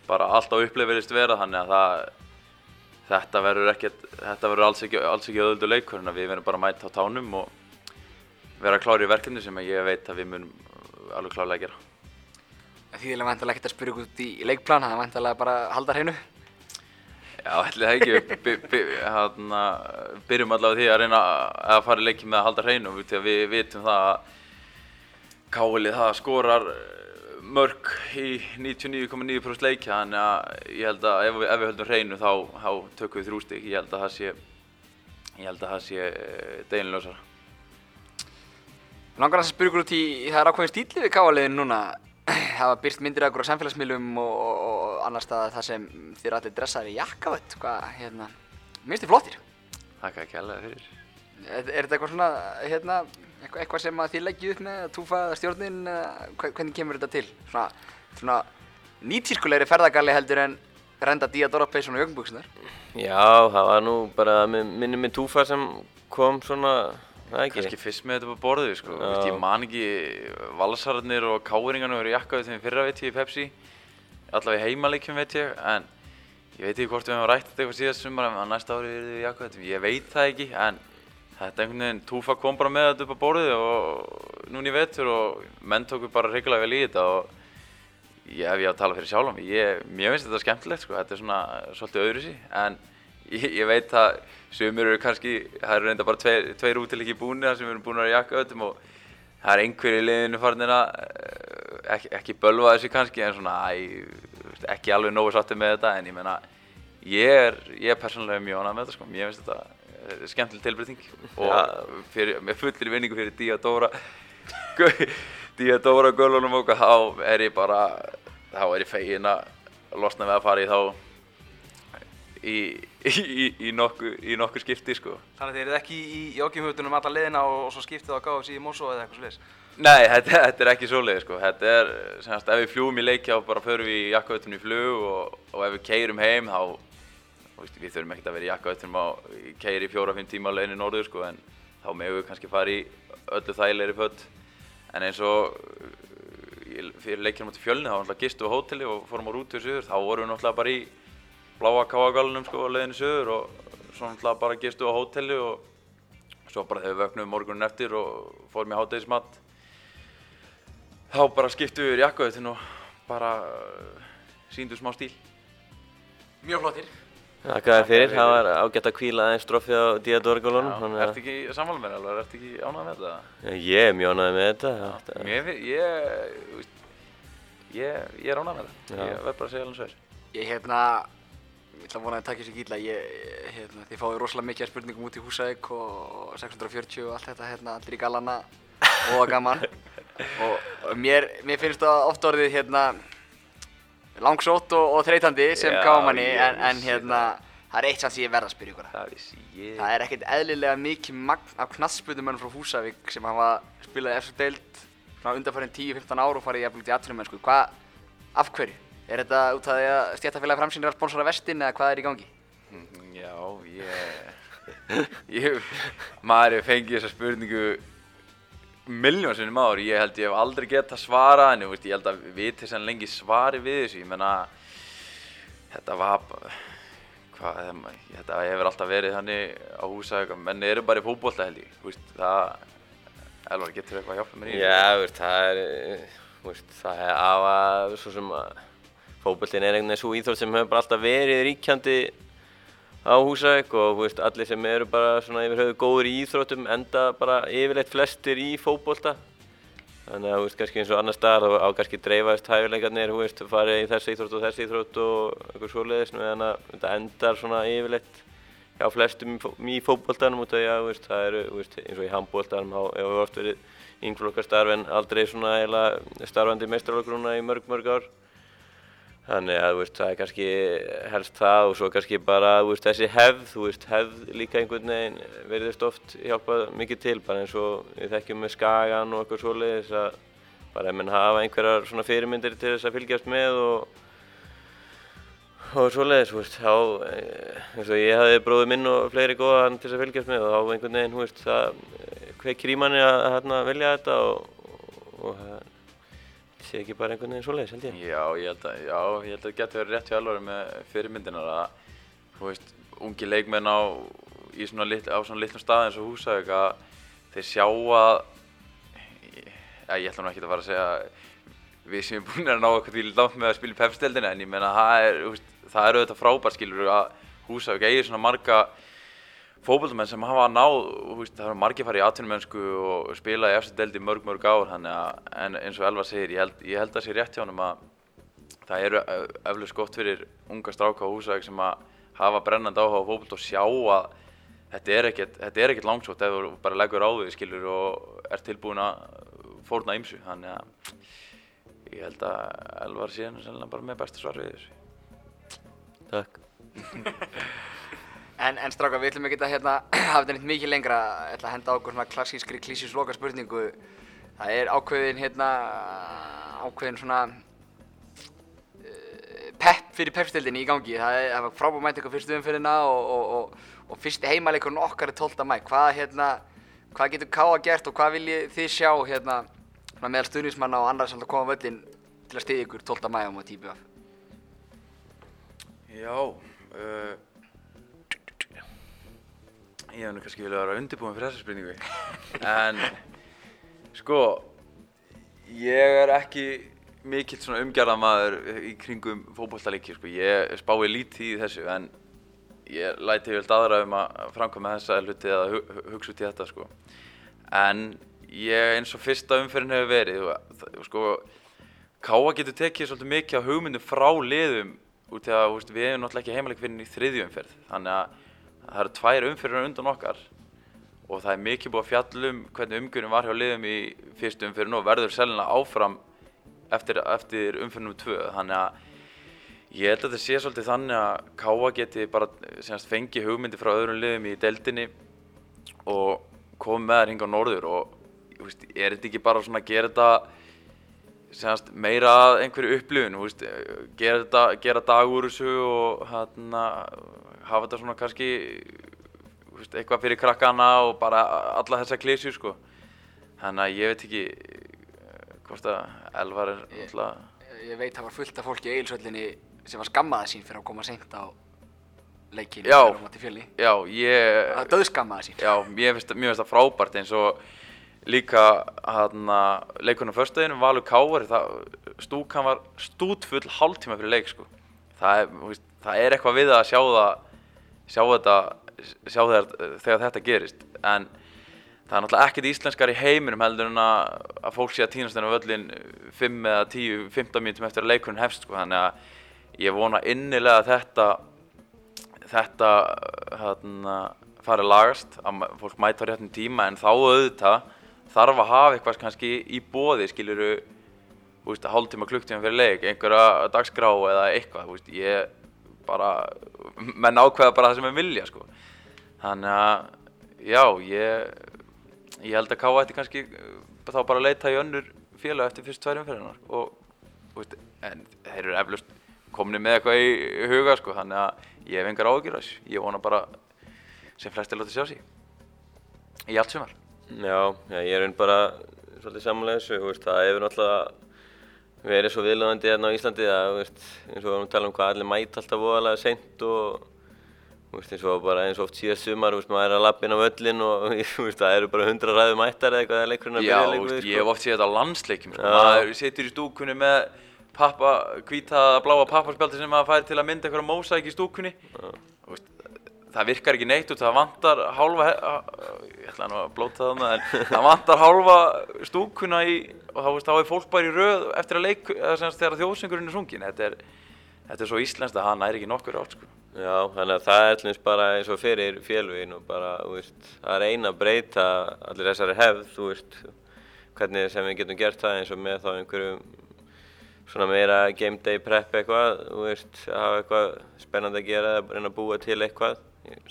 bara allt á uppleifirist vera, þannig að það, þetta verður ekkert, þetta verður alls ekki, alls ekki öðuldu leikur, að við verðum bara að mæta á tánum og vera klári í verkefni sem ég veit að við munum alveg klárlega að gera. Því er vantilega ekkert að spyrja út í leikplan, það er vantilega bara að halda hreinu. Já, ætli það ekki, by, by, hana, byrjum allavega því að reyna að fara í leiki með að halda hreinu því að við vitum það að Káli það skorar mörg í 99,9% leikja þannig að ég held að ef við, ef við höldum hreinu þá, þá tökum við þrjústík, ég held að það sé, ég held að það sé deginlösara. Langar að spyrja ykkur út í, það er ákveðin stíli við káaliðin núna. Það var byrst myndir af ykkur á samfélagsmiðlum og, og, og annar stað það sem þið allir dressaði í jakkavött. Hvað, hérna, mér finnst þið flottir. Þakka ekki alveg fyrir. Er, er þetta eitthvað svona, hérna, eitthvað, eitthvað sem að þið leggjið upp með, túfa stjórnin, eða hvernig kemur þetta til? Svona, svona nýtískulegri ferðagalli heldur en renda Díadora Payson og jögnbúksunar. Já, það var nú bara minni með túfa sem kom svona, það ekki. Kannski fyrst með þetta på borðið, sko. Vist, ég man ekki valsararnir og káringarnir eru jakkaðið þegar fyrra veit ég í Pepsi. Allavega í heimaleikjum veit ég, en ég veit ekki hvort við hefum rætt þetta eitthvað síðast sumar, en næsta ári er við jakkaðið. Ég veit það ekki, en þetta einhvern veginn, Túfa kom bara með þetta upp á borðið og núni í vetur og menn tóku bara reyngilega vel í þetta og ég hef ég að tala fyrir sjálf ég, mér finnst þetta skemmtilegt sko, þetta er svona svolítið öðru sí, en ég, ég veit að sumir eru kannski, það eru reynda bara tveir, tveir útileiki búinir þar sem erum búin að jakka öllum og það er einhverju liðinu farin að ekki, ekki bölva þessu kannski en svona æ, ekki alveg nógu sáttið með þetta en ég meina ég er, ég er persónulega mjög ánægð með þetta sko, mér finnst þetta skemmtileg tilbreyting. Og fyrir, með fullir vinningu fyrir Díadóra Díadóra gölunum okkar þá er ég bara þá er ég fegin að losna við að fara í þá í, í, í nokkuð nokku skipti sko. Þannig að þið eruð ekki í jókjumhutunum alla leiðina og, og svo skiptið á KFC í Mosó eða eitthvað svolítið? Nei, þetta, þetta er ekki svoleiði sko, þetta er semast ef við fljúum í leikja og bara förum við í jakkaötunum í flug og, og ef við keirum heim þá Veist, við þurfum ekkert að vera í jakkaöttunum á keiri fjóra-fimm tíma á leiðinni norður sko en þá meðum við kannski fara í öllu þægilegri fött en eins og fyrir leikinu moti fjölni þá náttúrulega gistum við á hóteli og fórum á rútu í söður þá vorum við náttúrulega bara í bláa káagalunum sko á leiðinni söður og svo náttúrulega bara gistum við á hóteli og svo bara þegar við vöknum morgunin eftir og fórum í hátægismat þá bara skiptum við í jakkaöttun og bara síndum smá stíl. Mjög flottir. Þakka þér fyrir, það var ágætt að kvíla aðeins stroffið á Díadorgólunum. Ertu ekki sammála mér alveg, ertu ekki ánægð með þetta? Já, ég er mjög ánægð með þetta. þetta. Mér, ég, ég, ég er ánægð með þetta, Já. ég verð bara að segja alveg svo þess. Ég hérna, ég ætla að vona að það takja sér gíla, ég, hérna, þið fáið rosalega mikið af spurningum út í Húsavík og 640 og allt þetta, hérna, allir í galana og það gaman. og, (laughs) og mér, mér finnst það oft orðið, hérna, langsótt og, og þreytandi sem Já, gámanni, ég en, en vissi hérna, það er eitt sem ég verð að spyrja ykkur að. Það vissi ég. Það er ekkert eðlilega mikið magn af knattspyrnumönnum frá Húsavík sem hafa spilað eftir deild frá undanfærin 10-15 ár og farið jafnvel í atvinnumennsku. Hvað, af hverju? Er þetta út af því að stjættafélagi framsýnir að sponsora vestin eða hvað er í gangi? Mm, Já, ég, (laughs) ég, maður fengið þessa spurningu miljónsinnum áður, ég held ég hef aldrei gett að svara en veist, ég held að við viti sem lengi svari við þessu, ég menna, þetta var, hvað, þetta hefur alltaf verið þannig á húsæk, menn eru bara í fótbolta held ég, veist, það, Elvar, getur eitthvað að hjálpa mér í? Já, veist, það er, veist, það er af að, svo sem að fótboltinn er einhvern veginn svo íþrótt sem hefur bara alltaf verið ríkjandi á Húsavík og veist, allir sem eru bara svona yfir höfuð góður í íþróttum enda bara yfirleitt flestir í fótbolta. Þannig að, þú veist, kannski eins og annar staðar þá á kannski dreifaðist hæfileikarnir, þú veist, farið í þessi íþrótt og þessi íþrótt og eitthvað svoleiðis, meðan að þetta endar svona yfirleitt hjá flestum í fó- í fótboltanum út af því að það eru veist, eins og í handboltanum þá hefur oft verið yngflokkastarf en aldrei svona starfandi mestrarlokruna í mörg mörg ár þannig að veist, það er kannski helst það og svo kannski bara veist, þessi hefð, veist, hefð líka einhvern veginn verðist oft hjálpað mikið til bara eins og við þekkjum með skagan og eitthvað svoleiðis að bara menn hafa einhverjar svona fyrirmyndir til þess að fylgjast með og og svoleiðis, þá eh, eins og ég hafði bróður minn og fleiri góða hann til þess að fylgjast með og þá einhvern veginn, það eh, kveikir í manni að hérna vilja þetta og, og, og sé ekki bara einhvern veginn svoleiðis, held ég. Já, ég held að, já, ég held að það getur verið rétt hjá alveg með fyrirmyndinar að, þú veist, ungi leikmenn á, í svona lit, á svona litlum stað eins og Húsavík að þeir sjá að, já, ég ætla nú ekki að fara að segja við sem erum búin að ná eitthvað því langt með að spila í pepsteldina en ég menna það er, þú veist, það er auðvitað frábært skilur að Húsavík eigi svona marga fókbaltamenn sem hafa náð, þú veist, það eru margir farið í atvinnumönnsku og spila í eftir deldi mörg mörg ár, þannig að, en eins og Elva segir, ég held, ég held að sé rétt hjá honum að það eru eflust gott fyrir unga stráka á húsæk sem að hafa brennandi áhuga á fókbalt og sjá að þetta er ekkert, þetta er ekkert langsótt ef þú bara leggur á þig, skilur, og er tilbúin að fórna ymsu, þannig að ég held að Elvar sé sennilega bara með besta svar við þessu. Takk. (laughs) En, en strákar, við ætlum ekki að hérna, (clears throat) hafa þetta neitt mikið lengra, ég ætla að henda á okkur svona klassískri klísjus loka spurningu. Það er ákveðin hérna, ákveðin svona uh, pepp fyrir peppstildinni í gangi. Það er, frábúr mænt ykkur fyrstu umfyrirna og, og, og, og fyrsti heimaleikurinn okkar er 12. mæ. Hvað, hérna, hvað getur Káa gert og hvað viljið þið sjá hérna, meðal stuðnismanna og annars það koma völlin til að stiðja ykkur 12. mæ á móti IBF? Já, uh, ég hef nú kannski vilja vera undirbúin fyrir þessa spurningu. En, sko, ég er ekki mikill svona umgerðamaður í kringum fótbollaleiki, sko. Ég spái lítið í þessu, en ég læti vel aðra um að framkvæma þessa hluti eða hu- hu- hugsa út í þetta, sko. En ég, eins og fyrsta umferðin hefur verið, sko, Káa getur tekið svolítið mikið á hugmyndum frá liðum út í að þú veist, við hefum náttúrulega ekki heimaleik fyrir í þriðju umferð þannig að það eru tvær umferðir undan okkar og það er mikið búið að fjalla um hvernig umgjörnum var hjá liðum í fyrstu umferðinu og verður selina áfram eftir, eftir umferðinum tvö. Þannig að ég held að þetta sé svolítið þannig að Káa geti bara semast, fengi hugmyndi frá öðrum liðum í deildinni og komið með þær hinga á norður og veist, er þetta ekki bara svona að gera þetta semast, meira einhverju upplifun, veist, gera, þetta, gera dag úr þessu og hana, hafa þetta svona kannski veist, eitthvað fyrir krakkana og bara alla þessa klísjur sko. Þannig að ég veit ekki eh, hvort að Elvar er Ég- náttúrulega, Ég veit það var fullt af fólki í Eilsvöllinni sem var skammaði sín fyrir að koma seint á þegar hún var til fjölni. já, ég, Það döðskammaði sín. já, mér finnst, það frábært eins og líka hana, leikunum föstudeginum, Valur það, stúkan var stútfull hálftíma fyrir leik sko. Það er, það er eitthvað við að sjá það, sjá þetta, sjá þegar, þegar þetta gerist, en það er náttúrulega ekkert íslenskar í heiminum heldur en að, fólk sé að týnast þennan völlin 5 eða 10, 15 mínutum eftir að leikunum hefst sko, þannig að ég vona innilega að þetta þetta hérna, fari að lagast, að fólk mæta á réttum tíma en þá auðvitað þarf að hafa eitthvað kannski í bóði skiluru þú veist, hálftíma, klukktíma fyrir leik, einhverja dagskrá eða eitthvað, veist, ég bara, menn ákveða bara það sem við vilja, sko. Þannig að, já, ég, ég held að K.A. ætti kannski uh, þá bara að leita í önnur félag eftir fyrst tvær umferðinar og, veist, en þeir eru eflust komni með eitthvað í huga, sko, þannig að ég hef engar áhyggjur af þessu. Ég vona bara sem flestir láta sjá sig í allt sumar. Já, já, ég er einn bara svolítið samanlega þessu, það hefur náttúrulega verið svo viðlöðandi hérna á Íslandi að, veist, eins og við varum að tala um hvað allir mæta alltaf voðalega seint og, veist, eins og bara eins og oft síðast sumar, veist, maður er að lappa inn á völlin og, (laughs) það eru bara hundra ræðu mættar eða eitthvað að leikurinn að Já, byrja þú leikur við, ég hef oft séð þetta á landsleikjum, sko. Já. maður situr í stúkunni með pappa, hvítaða, bláa pappaspjaldi sem maður fær til að mynda eitthvað mósæk í stúkunni. Veist, það virkar ekki neitt út, það vantar hálfa, ég ætla nú að blóta það með, en það vantar hálfa stúkuna í, og þá, veist, þá er fólk bara í röð eftir að leik, eða þegar þjóðsengurinn er sungin. Þetta er, þetta er svo íslenskt að það næri ekki nokkur átt, sko. Já, þannig að það er allins bara eins og fyrir félugin og bara, þú veist, að reyna að breyta allir þessari hefð, þú veist, hvernig sem við getum gert það eins og með þá einhverjum svona meira game day prep eitthvað, þú veist, að hafa eitthvað spennandi að gera, að reyna að búa til eitthvað,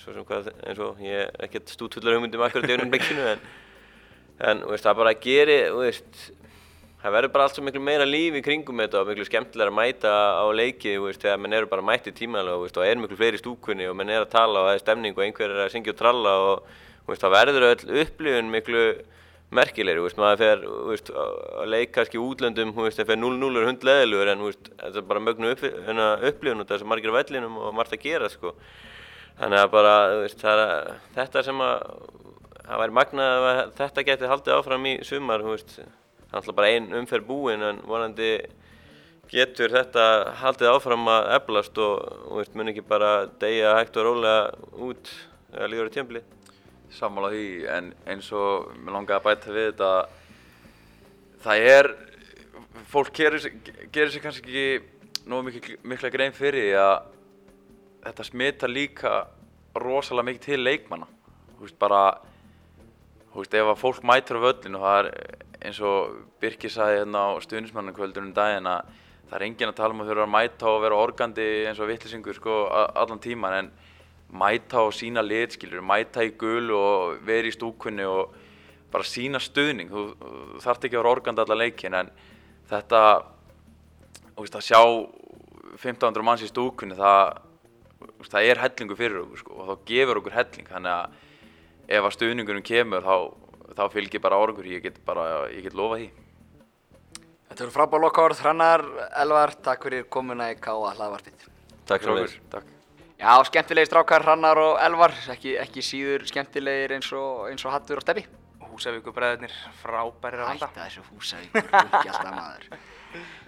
svo sem hvað, eins og ég er ekkert stútfullar hugmyndum akkurat í augnumleikinu, en, en, þú veist, það bara geri, þú veist, það verður bara allt svo miklu meira líf í kringum þetta og miklu skemmtilega að mæta á leiki veist, þegar menn eru bara mætti tímalega veist, og er miklu fleiri stúkunni og menn er að tala og það er stemning og einhver er að syngja og tralla og það verður öll upplifun miklu merkilegri, maður fer að leik kannski útlöndum það fer 0-0 er hundleðilegur en þetta er bara mögnu hérna, upplifun og það er svo margir vellinum og margt að gera sko. Þannig að bara, veist, er þetta sem að það væri magnað að þetta geti haldið áfram í sumar, þú veist, alltaf bara ein umferð búin en vonandi getur þetta haldið áfram að eflast og, og veist, mun ekki bara deyja hægt og rólega út eða líður á tjömbli. Sammála því, en eins og mér langaði að bæta við þetta það er fólk gerir, gerir sér kannski ekki nógu mikla grein fyrir að þetta smita líka rosalega mikið til leikmanna. Þú veist bara þú veist ef að fólk mætir á völlinu það er eins og Birkir sagði hérna á stuðnismannakvöldunum daginn að það er enginn að tala um að þurfa að mæta og vera organdi eins og vittlisingur sko allan tíman en mæta og sína lit skilur, mæta í gul og vera í stúkunni og bara sína stuðning, þú, þú þarft ekki að vera organdi allan leikin en þetta þú veist, að sjá 1500 manns í stúkunni það, það er hellingu fyrir okkur sko, og þá gefur okkur helling þannig að ef að stuðningunum kemur þá, þá fylgir bara orgur ég get bara, ég get lofa því Þetta eru frábár lokaord, Hrannar, Elvar, takk fyrir komuna í K.A. hlaðvarpið. Takk svo Strákur, Takk Já, skemmtilegir strákar, Hrannar og Elvar, ekki, ekki síður skemmtilegir eins og, eins og Hattur og Steppi. Húsavíku bræðurnir, frábærir að halda. þessu húsavíkur, ekki (laughs) alltaf maður.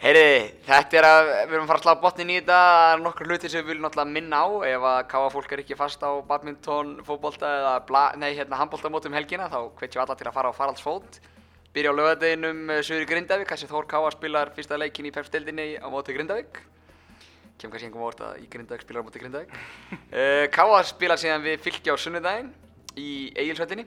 Heyri, þetta er að við erum að fara að slá botnin í þetta, það er nokkur hluti sem við viljum náttúrulega minna á ef að káa fólk er ekki fast á badminton, fótbolta eða bla, nei, hérna, handboltamótum helgina þá hvetjum alla til að fara á faraldsfót. Byrja á lögadeginum uh, Suður Grindavík, þessi Þór Káa spilar fyrsta leikin í pepstildinni á móti Grindavík. Kemur kannski einhverjum orð að í Grindavík spilar á móti Grindavík. (laughs) Uh, Káa spilar síðan við fylgja á sunnudaginn í Egilsvöldinni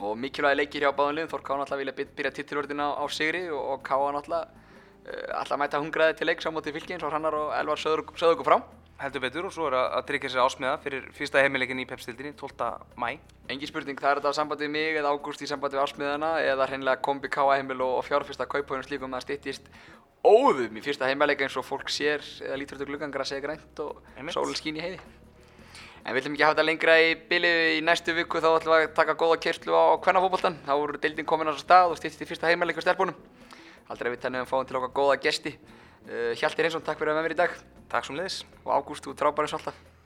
og mikilvægi leikir hjá báðum liðum Þór Káa náttúrulega vilja by- byrja titilvörðina á, á sigri og, og náttúrulega uh, alltaf mæta hungraði til móti fylki eins og Hrannar og Elvar sögðu okkur frá Heldur betur og svo er að, tryggja sér ásmiða fyrir fyrsta heimileikin í pepstildinni 12. mæ. Engin spurning, það er þetta á sambandi við mig eða Ágúst í sambandi við ásmiðana eða hreinlega kombi Káa heimil og, og fjárfyrsta kauphóðunum slíkum að styttist óðum í fyrsta heimileika eins og fólk sér eða lítur út á gluggan grasið er grænt og sólinn skín í heiði En við ætlum ekki að hafa þetta lengra í bili í næstu viku þá ætlum við að taka góða kyrslu á kvennafótboltan þá eru deildin komin á svo stað og styttist í fyrsta heimileika stelpunum. Aldrei við tennum fáum til okkar góða gesti. Uh, Hjalti Reynsson, takk fyrir að vera með mér í dag. Takk sem leiðis. og Ágúst, þú frábær eins og alltaf